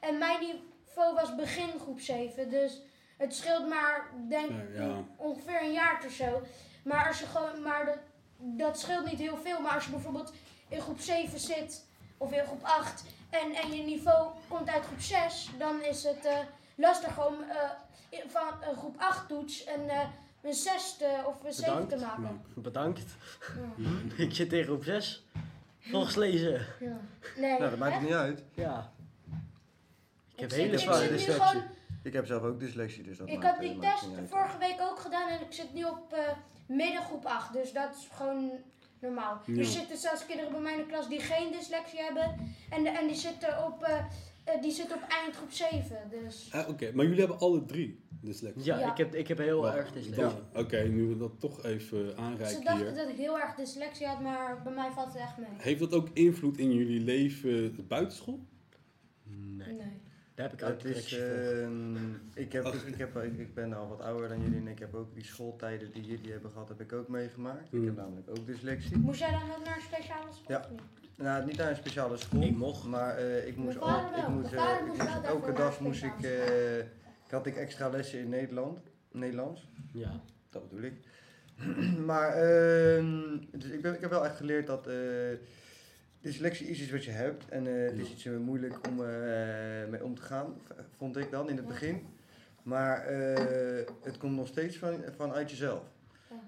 S2: en mijn niveau was begin groep 7. Dus het scheelt maar, denk
S1: Ja, ja.
S2: ongeveer een jaar of zo. Maar, als je gewoon, maar dat, dat scheelt niet heel veel. Maar als je bijvoorbeeld in groep 7 zit, of in groep 8, en, en je niveau komt uit groep 6, dan is het eh, lastig om eh, in- van een groep 8 toets een, eh, een zesde of een zevende te
S4: Bedankt.
S2: maken.
S4: Bedankt.
S2: Ja.
S4: Ik zit tegen op 6. Volgens lezen.
S2: Ja. Nee,
S3: Nou, dat maakt het niet uit.
S4: Ja. Ik heb
S2: Ik
S4: hele zware
S2: ik
S3: Ik heb zelf ook dyslexie, dus dat
S2: Ik
S3: maakt,
S2: had die
S3: eh, maakt
S2: test vorige week ook gedaan en ik zit nu op eh middengroep 8. Dus dat is gewoon normaal.
S1: Ja.
S2: Er zitten zelfs kinderen bij mij in de klas die geen dyslexie hebben. En, de- en die zitten op eh, die zit op eindgroep 7. Dus
S1: Ah, Oké, maar jullie hebben alle drie dyslexie.
S4: Ja,
S2: Ja.
S4: Ik, heb, ik heb heel erg dyslexie.
S1: dan- Oké, nu we dat toch even
S2: ze
S1: aanreiken
S2: dachten
S1: hier.
S2: dat ik heel erg dyslexie had, maar bij mij valt het echt mee.
S1: Heeft dat ook invloed in jullie leven buitenschool?
S4: Nee,
S2: Nee.
S4: Daar heb ik ook
S3: is, ehm, ik, heb,
S1: Ach.
S3: ik, heb, ik, ik ben al wat ouder dan jullie en ik heb ook die schooltijden die jullie hebben gehad, heb ik ook meegemaakt. Ik
S1: Hmm.
S3: heb namelijk ook dyslexie.
S2: Moest jij dan ook naar een speciale school?
S3: Ja.
S2: of niet?
S3: Nou, niet naar een speciale school.
S4: Ik mocht.
S3: Maar eh, ik moest al, ik moest, eh, ik moest- elke dag moest ik, eh, ik had ik extra lessen in Nederland, Nederlands,
S4: Ja.
S3: dat bedoel ik. maar ehm, dus ik, ben, ik heb wel echt geleerd dat eh, dyslexie is iets wat je hebt en eh, het is iets eh, moeilijk om eh, mee om te gaan, vond ik dan in het begin. Maar eh, het komt nog steeds van, vanuit jezelf.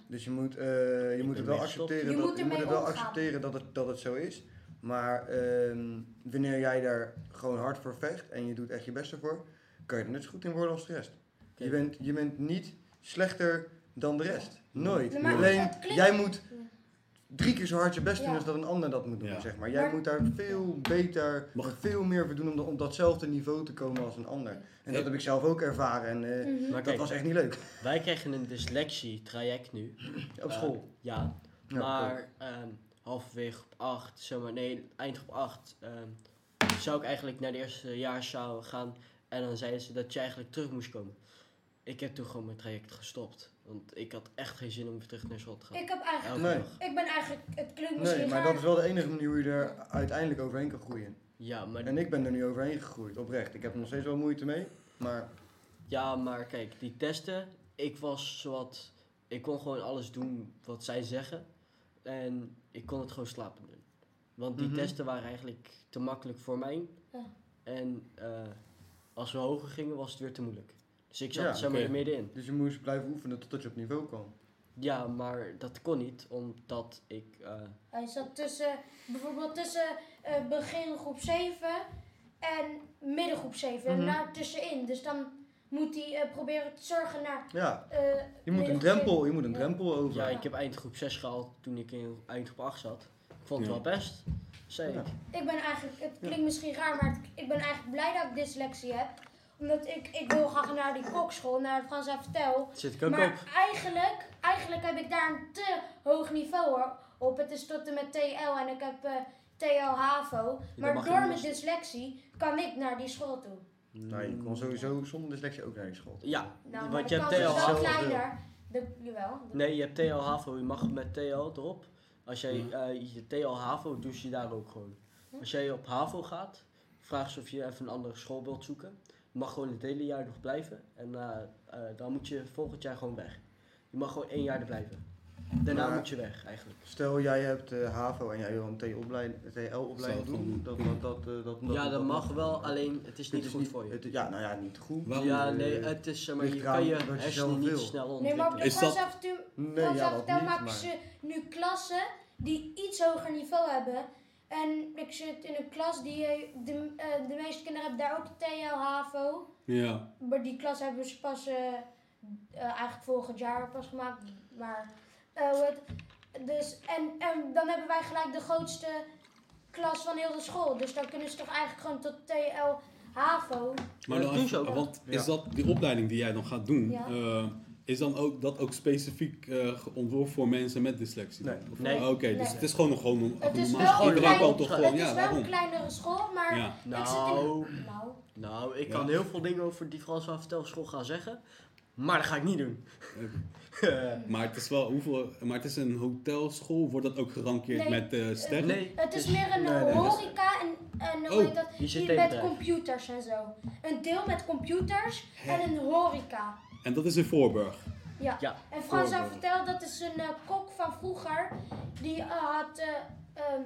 S3: Dus je moet, eh, je moet het wel accepteren,
S2: Je
S3: dat,
S2: moet
S3: je moet het wel accepteren dat het, dat het zo is. Maar ehm, wanneer jij daar gewoon hard voor vecht en je doet echt je best ervoor, kan je er net zo goed in worden als de rest. Je, bent, je bent niet slechter dan de rest. Nooit. Alleen jij moet. Drie keer zo hard je best doen
S2: Ja.
S3: als dat een ander dat moet doen,
S1: Ja.
S3: zeg maar. Jij
S2: Maar-
S3: moet daar veel beter, veel meer voor doen om, op datzelfde niveau te komen als een ander. En dat heb ik zelf ook ervaren en eh,
S2: Mhm.
S4: Maar
S3: dat
S4: kijk,
S3: was echt niet leuk.
S4: wij krijgen een dyslexie-traject nu.
S3: Op
S4: Eh,
S3: school.
S4: ja,
S3: Ja,
S4: maar ehm, halverwege op 8, zeg maar, nee, eind op 8, ehm, zou ik eigenlijk naar de eerste jaarzaal gaan. En dan zeiden ze dat je eigenlijk terug moest komen. Ik heb toen gewoon mijn traject gestopt. Want ik had echt geen zin om weer terug naar school te gaan.
S2: Ik heb eigenlijk,
S4: Elke
S3: Nee.
S4: dag.
S2: ik ben eigenlijk, het klinkt misschien
S3: Nee, maar
S2: raar.
S3: dat is wel de enige manier hoe je er uiteindelijk overheen kan groeien.
S4: Ja, maar,
S3: En ik ben er nu overheen gegroeid, oprecht. Ik heb er nog steeds wel moeite mee, maar
S4: ja, maar kijk, die testen, ik was zowat, ik kon gewoon alles doen wat zij zeggen. En ik kon het gewoon slapen doen. Want die
S3: Mhm.
S4: testen waren eigenlijk te makkelijk voor mij.
S2: Ja.
S4: En eh, als we hoger gingen, was het weer te moeilijk. Dus ik zat
S3: Ja,
S4: zeg maar
S1: oké.
S4: er middenin.
S3: dus je moest blijven oefenen totdat je op niveau kwam.
S4: Ja, maar dat kon niet, omdat ik... eh,
S2: Hij zat tussen, bijvoorbeeld tussen eh, begin groep 7 en middengroep 7.
S3: Mhm.
S2: En daar tussenin. Dus dan moet hij eh, proberen te zorgen naar...
S3: Ja,
S2: eh,
S3: je moet een drempel, je moet een
S2: Ja.
S3: drempel over.
S4: ja, ik heb eindgroep 6 gehaald toen ik in eindgroep 8 zat. Ik vond het
S1: Ja.
S4: wel best, zei
S3: Ja.
S4: ik.
S2: Ik ben eigenlijk, het klinkt misschien raar, maar ik ben eigenlijk blij dat ik dyslexie heb. Omdat ik, ik wil graag naar die kokschool, naar Frans en Vertel.
S4: Zit ik ook
S2: Maar
S4: op.
S2: eigenlijk, eigenlijk heb ik daar een te hoog niveau hoor, op. Het is tot en met TL en ik heb eh, TL HAVO. Maar door mijn
S4: los-
S2: dyslexie kan ik naar die school toe.
S3: Nou, je kon sowieso zonder dyslexie ook naar die school.
S4: Ja,
S2: Nou,
S4: want je hebt TL
S2: wel
S3: zelf
S2: kleiner. De, jawel.
S4: Nee, je hebt TL HAVO, je mag met TL erop. Als jij eh, je TL HAVO doe je daar ook gewoon. Als jij op HAVO gaat, vraag ze of je even een andere school wilt zoeken. Je mag gewoon het hele jaar nog blijven en eh, eh, dan moet je volgend jaar gewoon weg. Je mag gewoon één jaar er blijven. Daarna
S3: Maar-
S4: moet je weg eigenlijk.
S3: Stel jij hebt eh, HAVO en jij wil een TL-opleiding doen. Dat, dat, dat, eh, dat,
S4: ja, dat mag wel, alleen het is
S3: Het
S4: niet
S3: is
S4: goed voor je.
S3: het- ja, nou ja, niet goed.
S1: Waarom?
S4: Ja, nee, het is, zeg maar, je kan je hersenen
S3: zelf
S4: niet
S3: wil.
S4: snel
S2: Nee,
S4: ontwikkelen.
S2: maar op de af en toe,
S3: Nee, ja,
S2: af en
S3: dat
S2: toe
S3: niet,
S2: maken ze nu klassen die iets hoger niveau hebben. En ik zit in een klas die, de, eh, de meeste kinderen hebben daar ook TL HAVO.
S1: Ja.
S2: Maar die klas hebben ze pas eh, eh, eigenlijk volgend jaar pas gemaakt. Maar eh, het, dus, en, en dan hebben wij gelijk de grootste klas van heel de school. Dus dan kunnen ze toch eigenlijk gewoon tot TL HAVO.
S1: Maar
S4: dat
S1: dan
S4: doen ze
S1: even-
S4: ook.
S1: want is dat die opleiding die jij dan gaat doen,
S2: Ja.
S1: Eh, is dan ook dat ook specifiek eh, ontworpen voor mensen met dyslexie?
S3: Nee.
S1: Ah, Oké, dus
S2: Nee.
S1: het is gewoon nog gewoon een
S2: Het is wel
S4: een
S1: Iedereen
S4: klein-
S1: kan toch gewoon,
S2: het is
S1: ja,
S2: wel een kleinere school, maar
S1: Ja.
S2: ik zit in...
S4: Nou,
S2: Nou,
S4: nou, ik
S1: Ja.
S4: kan heel veel dingen over die Frans van Vertelschool gaan zeggen, maar dat ga ik niet doen.
S1: Maar het is wel hoeveel, maar het is een hotelschool, wordt dat ook gerankeerd
S2: Nee.
S1: met eh sterren?
S4: nee,
S2: het is meer een horeca en, en hoe
S1: Oh,
S2: heet dat?
S4: je zit
S2: Hier
S4: tegen
S2: met computers en zo. Een deel met computers
S1: Hè?
S2: en een horeca.
S1: En dat is in Voorburg.
S2: Ja.
S4: Ja,
S2: En Frans had verteld, dat is een eh, kok van vroeger. Die eh, had, eh, ehm,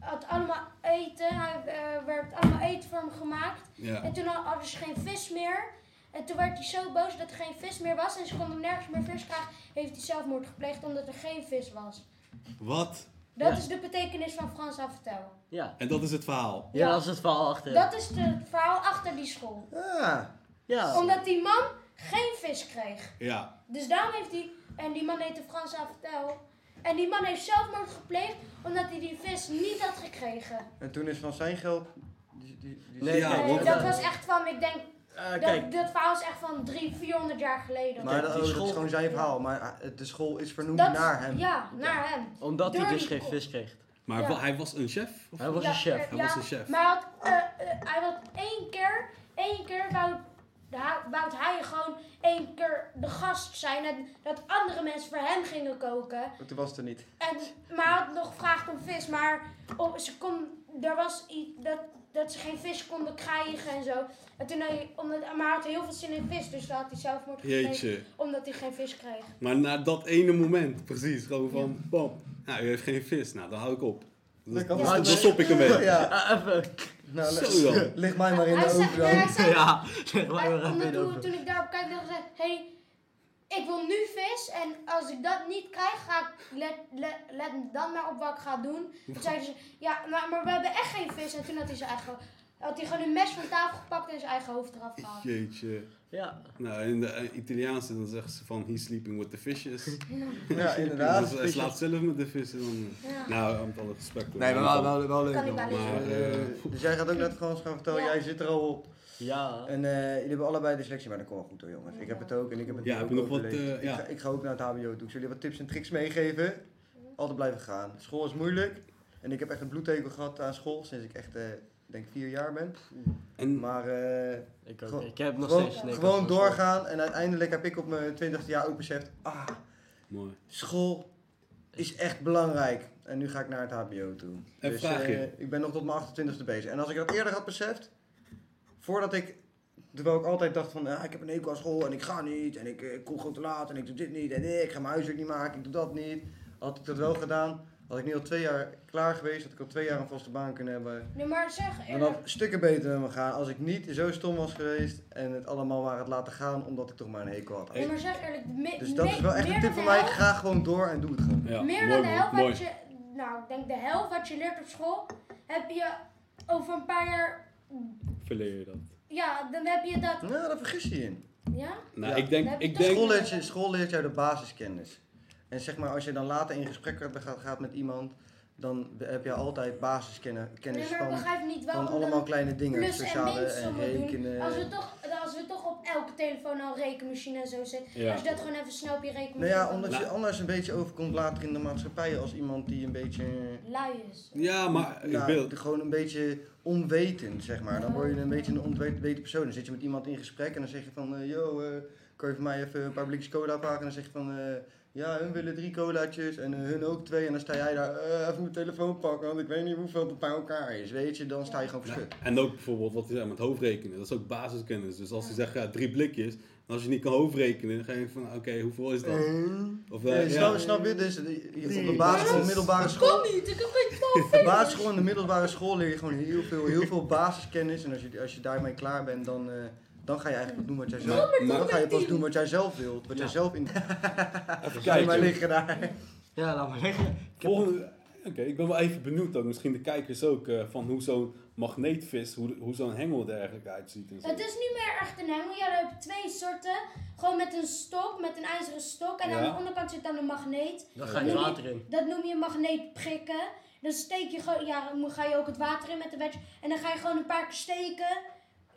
S2: had allemaal eten. Hij eh, werd allemaal eten voor hem gemaakt.
S1: Ja.
S2: En toen had- hadden ze geen vis meer. En toen werd hij zo boos dat er geen vis meer was. En ze konden nergens meer vis krijgen. Heeft hij zelfmoord gepleegd omdat er geen vis was.
S1: Wat?
S2: Dat
S4: Ja.
S2: is de betekenis van Frans aan vertel.
S4: ja.
S1: En dat is het verhaal.
S4: Ja,
S2: Ja.
S4: dat is het verhaal achter.
S2: Dat is het verhaal achter die school.
S3: Ah,
S4: Ja,
S2: Omdat die man geen vis kreeg.
S1: Ja.
S2: Dus daarom heeft hij, en die man heette Frans Avertel. En die man heeft zelfmoord gepleegd omdat hij die vis niet had gekregen.
S3: en toen is van zijn geld die Die, die,
S4: Nee,
S1: Ja,
S2: Nee, dat was echt van, ik denk,
S4: Eh,
S2: dat,
S4: kijk,
S2: dat verhaal is echt van 300, 400 jaar geleden.
S3: Maar dat,
S4: die
S3: oh, dat is gewoon zijn verhaal. Maar ah, de school is vernoemd
S2: Dat-
S3: naar hem.
S2: Ja, naar hem.
S4: omdat hij dus geen vis kreeg.
S1: Maar
S2: Ja.
S1: hij was een chef? Of-
S4: Hij was
S2: Ja,
S4: een chef.
S2: eh,
S1: Hij was een chef.
S2: Maar hij had, eh, eh, hij had één keer, één keer wou, wou hij gewoon één keer de gast zijn en dat andere mensen voor hem gingen koken.
S3: Maar Toen was het er niet.
S2: En, maar hij had nog gevraagd om vis, maar ze kon, er was iets dat, dat ze geen vis konden krijgen en zo. En toen hij, omdat, maar hij had heel veel zin in vis, dus toen had hij zelfmoord gepleegd
S1: Jeetje.
S2: omdat hij geen vis kreeg.
S1: Maar na dat ene moment, precies, gewoon van, bam, nou, u heeft geen vis, nou, dan hou ik op. Dan,
S3: Dat
S1: stop ik ermee.
S3: Ja.
S4: Even.
S3: Nou,
S1: Zo
S3: leg- mij maar in de oven
S2: hij zei-
S4: Ja, zeg maar in de
S2: toen,
S4: oven.
S2: toen ik daarop kijk, dacht ik, hé, hey, ik wil nu vis en als ik dat niet krijg, ga ik, let, let, let dan maar op wat ik ga doen. Toen zeiden ze, ja, maar, maar we hebben echt geen vis. En toen had hij zijn eigen, had hij gewoon een mes van tafel gepakt en zijn eigen hoofd eraf gehaald.
S1: Jeetje.
S4: Ja,
S1: Nou, in de eh, Italiaanse dan zeggen ze van, he's sleeping with the fishes.
S3: Ja, inderdaad.
S1: Dus hij slaapt zelf met de vissen. Dan,
S2: Ja.
S1: Nou, met alle respect.
S3: Nee, maar wel, wel, wel leuk.
S1: Maar,
S3: Eh,
S1: eh,
S3: dus jij gaat ook naar het Frans gaan vertellen,
S2: Ja.
S3: jij zit er al op.
S4: ja.
S3: En eh, jullie hebben allebei dyslexie, maar dat komt wel goed hoor jongens. Ik heb het ook en ik heb het
S1: Ja,
S3: ook
S1: nog wat, eh,
S3: ik, ga, ik ga ook naar het hbo toe. Ik zal jullie wat tips en tricks meegeven. Altijd blijven gaan. School is moeilijk. En ik heb echt een bloedtekel gehad aan school sinds ik echt, eh, denk vier jaar ben.
S1: En,
S3: Maar eh,
S4: Ik ook. Ik heb nog
S3: gewoon,
S4: steeds
S3: gewoon doorgaan. En uiteindelijk heb ik op mijn twintigste jaar ook beseft, ah,
S1: mooi.
S3: school is echt belangrijk. En nu ga ik naar het HBO toe.
S1: En
S3: dus
S1: vraag je.
S3: eh, ik ben nog tot mijn 28ste bezig. En als ik dat eerder had beseft, voordat ik, terwijl ik altijd dacht van, ah, ik heb een hekel aan school en ik ga niet. En ik, eh, ik kom gewoon te laat en ik doe dit niet. En eh, ik ga mijn huiswerk niet maken, ik doe dat niet. Had ik dat wel gedaan, had ik nu al twee jaar klaar geweest. Had ik al twee jaar een vaste baan kunnen hebben.
S2: Nee, maar zeg
S3: En dan stukken beter met me gaan als ik niet zo stom was geweest en het allemaal maar had laten gaan omdat ik toch maar een hekel had.
S2: Nee, maar zeg eerlijk, me-
S3: Dus dat is wel echt een tip
S2: dan
S3: van mij. Ga gewoon door en doe het gewoon.
S1: Ja,
S2: meer
S1: mooi,
S2: dan de helft
S1: mooi.
S2: wat je, nou, ik denk de helft wat je leert op school, heb je over een paar jaar,
S1: Verleer je dat.
S2: ja, dan heb je dat,
S3: Nou, daar vergis je je in.
S2: ja?
S1: Nou,
S3: Ja.
S1: ik denk, ik denk,
S3: School leert, je, school leert jou de basiskennis. En zeg maar, als je dan later in gesprek gaat, gaat met iemand, dan heb je altijd basiskennis
S2: Nee, maar ik
S3: van,
S2: begrijp niet
S3: van allemaal kleine dingen.
S2: plus
S3: Sociale en
S2: doen.
S3: rekenen.
S2: Als we, toch, als we toch op elke telefoon al rekenmachine en zo zitten,
S1: Ja.
S2: als je dat gewoon even snel op je rekenmachine
S3: Nou ja, omdat je anders een beetje overkomt later in de maatschappij als iemand die een beetje...
S2: Lui is.
S1: ja, maar ik
S3: Nou, gewoon een beetje onwetend, zeg maar. Dan word je een beetje een onwetend persoon. Dan zit je met iemand in gesprek en dan zeg je van... eh, yo, eh, kan je voor mij even een paar blikjes cola pakken? En dan zeg je van... eh, ja, hun willen drie colaatjes en eh, hun ook twee. En dan sta jij daar eh, even mijn telefoon pakken, want ik weet niet hoeveel het bij elkaar is. Weet je, dan sta je gewoon verschut.
S1: en ook bijvoorbeeld wat hij zei met hoofdrekenen, dat is ook basiskennis. Dus als hij zegt ja, drie blikjes, en als je niet kan hoofdrekenen, dan ga je van oké, hoeveel is dat? Of, eh,
S3: Ja,
S1: ja.
S3: snap, snap je? Dus eh, je- op de
S1: Nee.
S3: basisschool, middelbare school...
S2: niet, ik heb geen
S3: basisschool en de middelbare school leer je gewoon heel veel, heel veel basiskennis. En als je, als je daarmee klaar bent, dan, eh, dan ga je eigenlijk doen wat jij zelf
S1: Maar- maar-
S3: Dan ga je pas doen wat jij zelf wilt. Wat jij zelf in...
S1: Even
S3: maar liggen daar.
S4: Ja, laat maar liggen. Ik heb-
S1: Volgende, oké, ik ben wel even benieuwd ook, misschien de kijkers ook, eh, van hoe zo'n magneetvis, hoe, hoe zo'n hengel er eigenlijk uitziet. En zo.
S2: Het is niet meer echt een hengel. Ja, je hebt twee soorten. Gewoon met een stok, met een ijzeren stok. En aan de onderkant zit dan een magneet.
S4: Dan ga je water in.
S2: Dat noem je magneet prikken. Dan steek je gewoon, ja, dan ga je ook het water in met de wedge. En dan ga je gewoon een paar keer steken.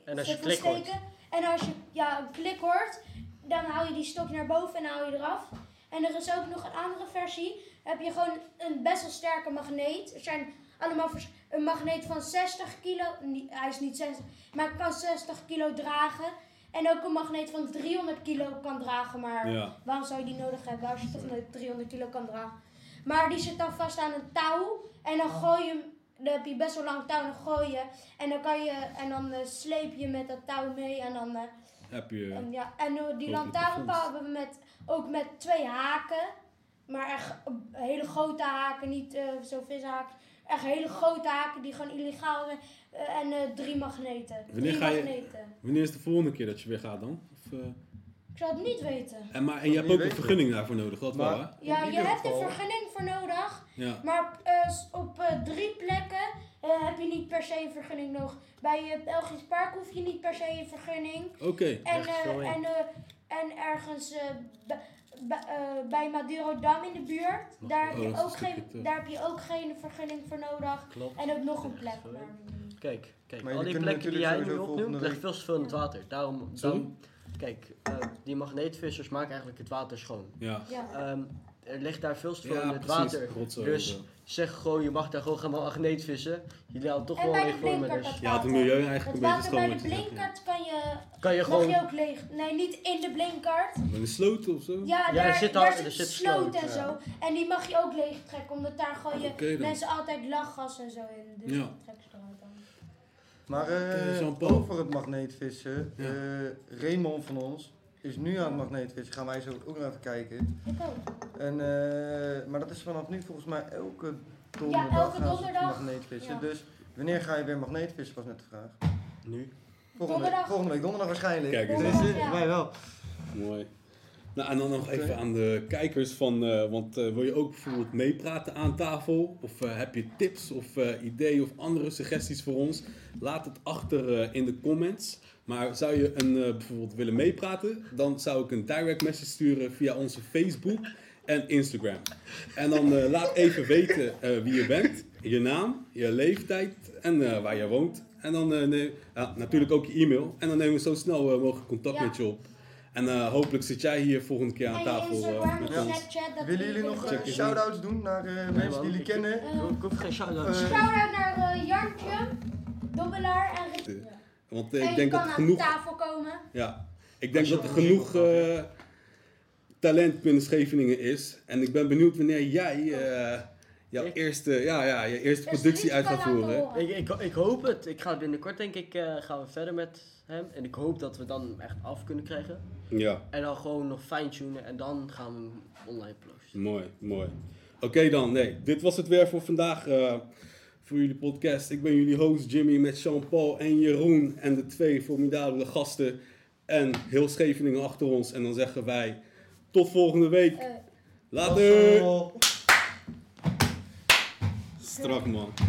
S4: En als je klik
S2: steken. En als je ja, een klik hoort, dan haal je die stokje naar boven en haal je eraf. En er is ook nog een andere versie. Dan heb je gewoon een best wel sterke magneet. Er zijn allemaal een magneet van 60 kilo. Hij is niet 60, maar kan 60 kilo dragen. En ook een magneet van 300 kilo kan dragen. Maar
S1: Ja.
S2: waarom zou je die nodig hebben als je toch nooit 300 kilo kan dragen? Maar die zit dan vast aan een touw. En dan gooi je hem, heb je best wel lang touw, dan gooi je. En dan kan je, en dan eh, sleep je met dat touw mee. En dan, eh,
S1: Heb je,
S2: en, ja, en die lantaarnpaal hebben we met, ook met twee haken. Maar echt hele grote haken, niet eh zo vishaken. Echt hele grote haken die gewoon illegaal zijn. En drie magneten.
S1: Wanneer
S2: drie
S1: ga je-
S2: magneten.
S1: wanneer is de volgende keer dat je weer gaat dan? Of,
S2: zou het niet weten.
S1: en, maar, en je hebt ook een vergunning daarvoor nodig, dat wel hè?
S2: Ja, je hebt een vergunning voor nodig.
S1: Ja.
S2: Maar eh, op eh, drie plekken eh, heb je niet per se een vergunning nodig. Bij het Belgisch Park hoef je niet per se een vergunning.
S1: Oké.
S2: En, eh,
S4: in.
S2: en, eh, en ergens bij Madurodam in de buurt, daar heb,
S1: Oh,
S2: je
S1: dat
S2: ook
S1: een
S2: geen, daar heb je ook geen vergunning voor nodig.
S4: Klopt.
S2: En ook nog een plek. maar-
S4: Kijk, kijk.
S3: Maar
S4: al die plekken die
S3: natuurlijk
S4: nu opnoemt, ligt veel te veel in het water. Daarom, daarom kijk, eh, die magneetvissers maken eigenlijk het water schoon.
S1: Ja,
S2: Ja.
S4: Ehm, er ligt daar veel te veel
S1: ja
S4: in het
S1: precies.
S4: water.
S1: Rotzooi
S4: Dus zeg gewoon, je mag daar gewoon gaan magneet vissen. Jullie houden toch
S2: En
S4: gewoon
S2: bij
S4: leeg
S2: de
S4: voor Dus
S1: Ja, het
S2: water.
S1: milieu eigenlijk
S2: Het
S1: een beetje
S2: water bij
S1: schoon.
S2: de
S1: je
S2: blinkert kan je,
S4: kan je
S2: mag
S4: gewoon.
S2: je ook leeg. Nee, niet in de blinkert.
S1: Met een sloot of zo?
S2: Ja,
S4: er
S2: daar,
S4: zit
S2: daar
S4: al-
S2: zit
S4: er zit
S2: sloot en
S3: ja.
S2: zo. En die mag je ook leeg trekken, omdat daar gooi je
S1: Oké dan.
S2: mensen altijd lachgas en zo in. Dus
S1: Ja.
S2: trekken ze eruit dan.
S3: Maar
S1: Jean-Paul.
S3: over het magneetvissen.
S1: Ja.
S3: eh, Raymond van ons is nu aan het magneetvissen. Gaan wij zo ook nog even kijken.
S2: Ik ook.
S3: En, eh, maar dat is vanaf nu volgens mij elke donderdag,
S2: elke
S3: gaan ze
S2: donderdag.
S3: magneetvissen.
S2: Ja.
S3: Dus wanneer ga je weer magneetvissen was net de vraag.
S4: Nu.
S3: Volgende week,
S2: Donderdag.
S3: volgende week donderdag waarschijnlijk.
S1: Kijk eens
S3: Dus,
S2: Ja.
S3: wij wel.
S1: Mooi. Nou, en dan nog even aan de kijkers van, eh, want eh, wil je ook bijvoorbeeld meepraten aan tafel? Of eh, heb je tips of eh, ideeën of andere suggesties voor ons? Laat het achter eh, in de comments. Maar zou je een, eh, bijvoorbeeld willen meepraten, dan zou ik een direct message sturen via onze Facebook en Instagram. En dan eh, laat even weten eh, wie je bent, je naam, je leeftijd en eh, waar je woont. En dan eh, ja, natuurlijk ook je e-mail. En dan nemen we zo snel mogelijk contact
S2: Ja.
S1: met je op. En eh, hopelijk zit jij hier volgende keer aan tafel met ons.
S2: Dat
S3: Willen jullie nog
S1: eens
S3: shout-outs doen naar eh, mensen die jullie kennen?
S4: Ik hoef- geen shout-outs.
S2: Shout-out naar eh, Jantje, Dobbelaar en. Ja.
S1: Want
S2: En
S1: ik denk
S2: kan
S1: dat er
S2: aan
S1: genoeg,
S2: tafel komen.
S1: ja, ik denk dat er genoeg eh, talent binnen Scheveningen is. En ik ben benieuwd wanneer jij eh, jouw
S4: Ik?
S1: eerste, ja, ja, je eerste productie uit gaat voeren.
S4: Ik, ik, ik hoop het. Ik ga binnenkort denk ik eh, gaan we verder met hem. En ik hoop dat we dan echt af kunnen krijgen.
S1: Ja,
S4: En dan gewoon nog fine-tunen en dan gaan we hem online posten.
S1: mooi, mooi. Oké dan, nee, dit was het weer voor vandaag. eh, voor jullie podcast. Ik ben jullie host Jimmy met Jean-Paul en Jeroen en de twee formidabele gasten. En heel Scheveningen achter ons. En dan zeggen wij tot volgende week.
S2: Eh,
S1: Later!
S3: Mazzel.
S1: Strak man.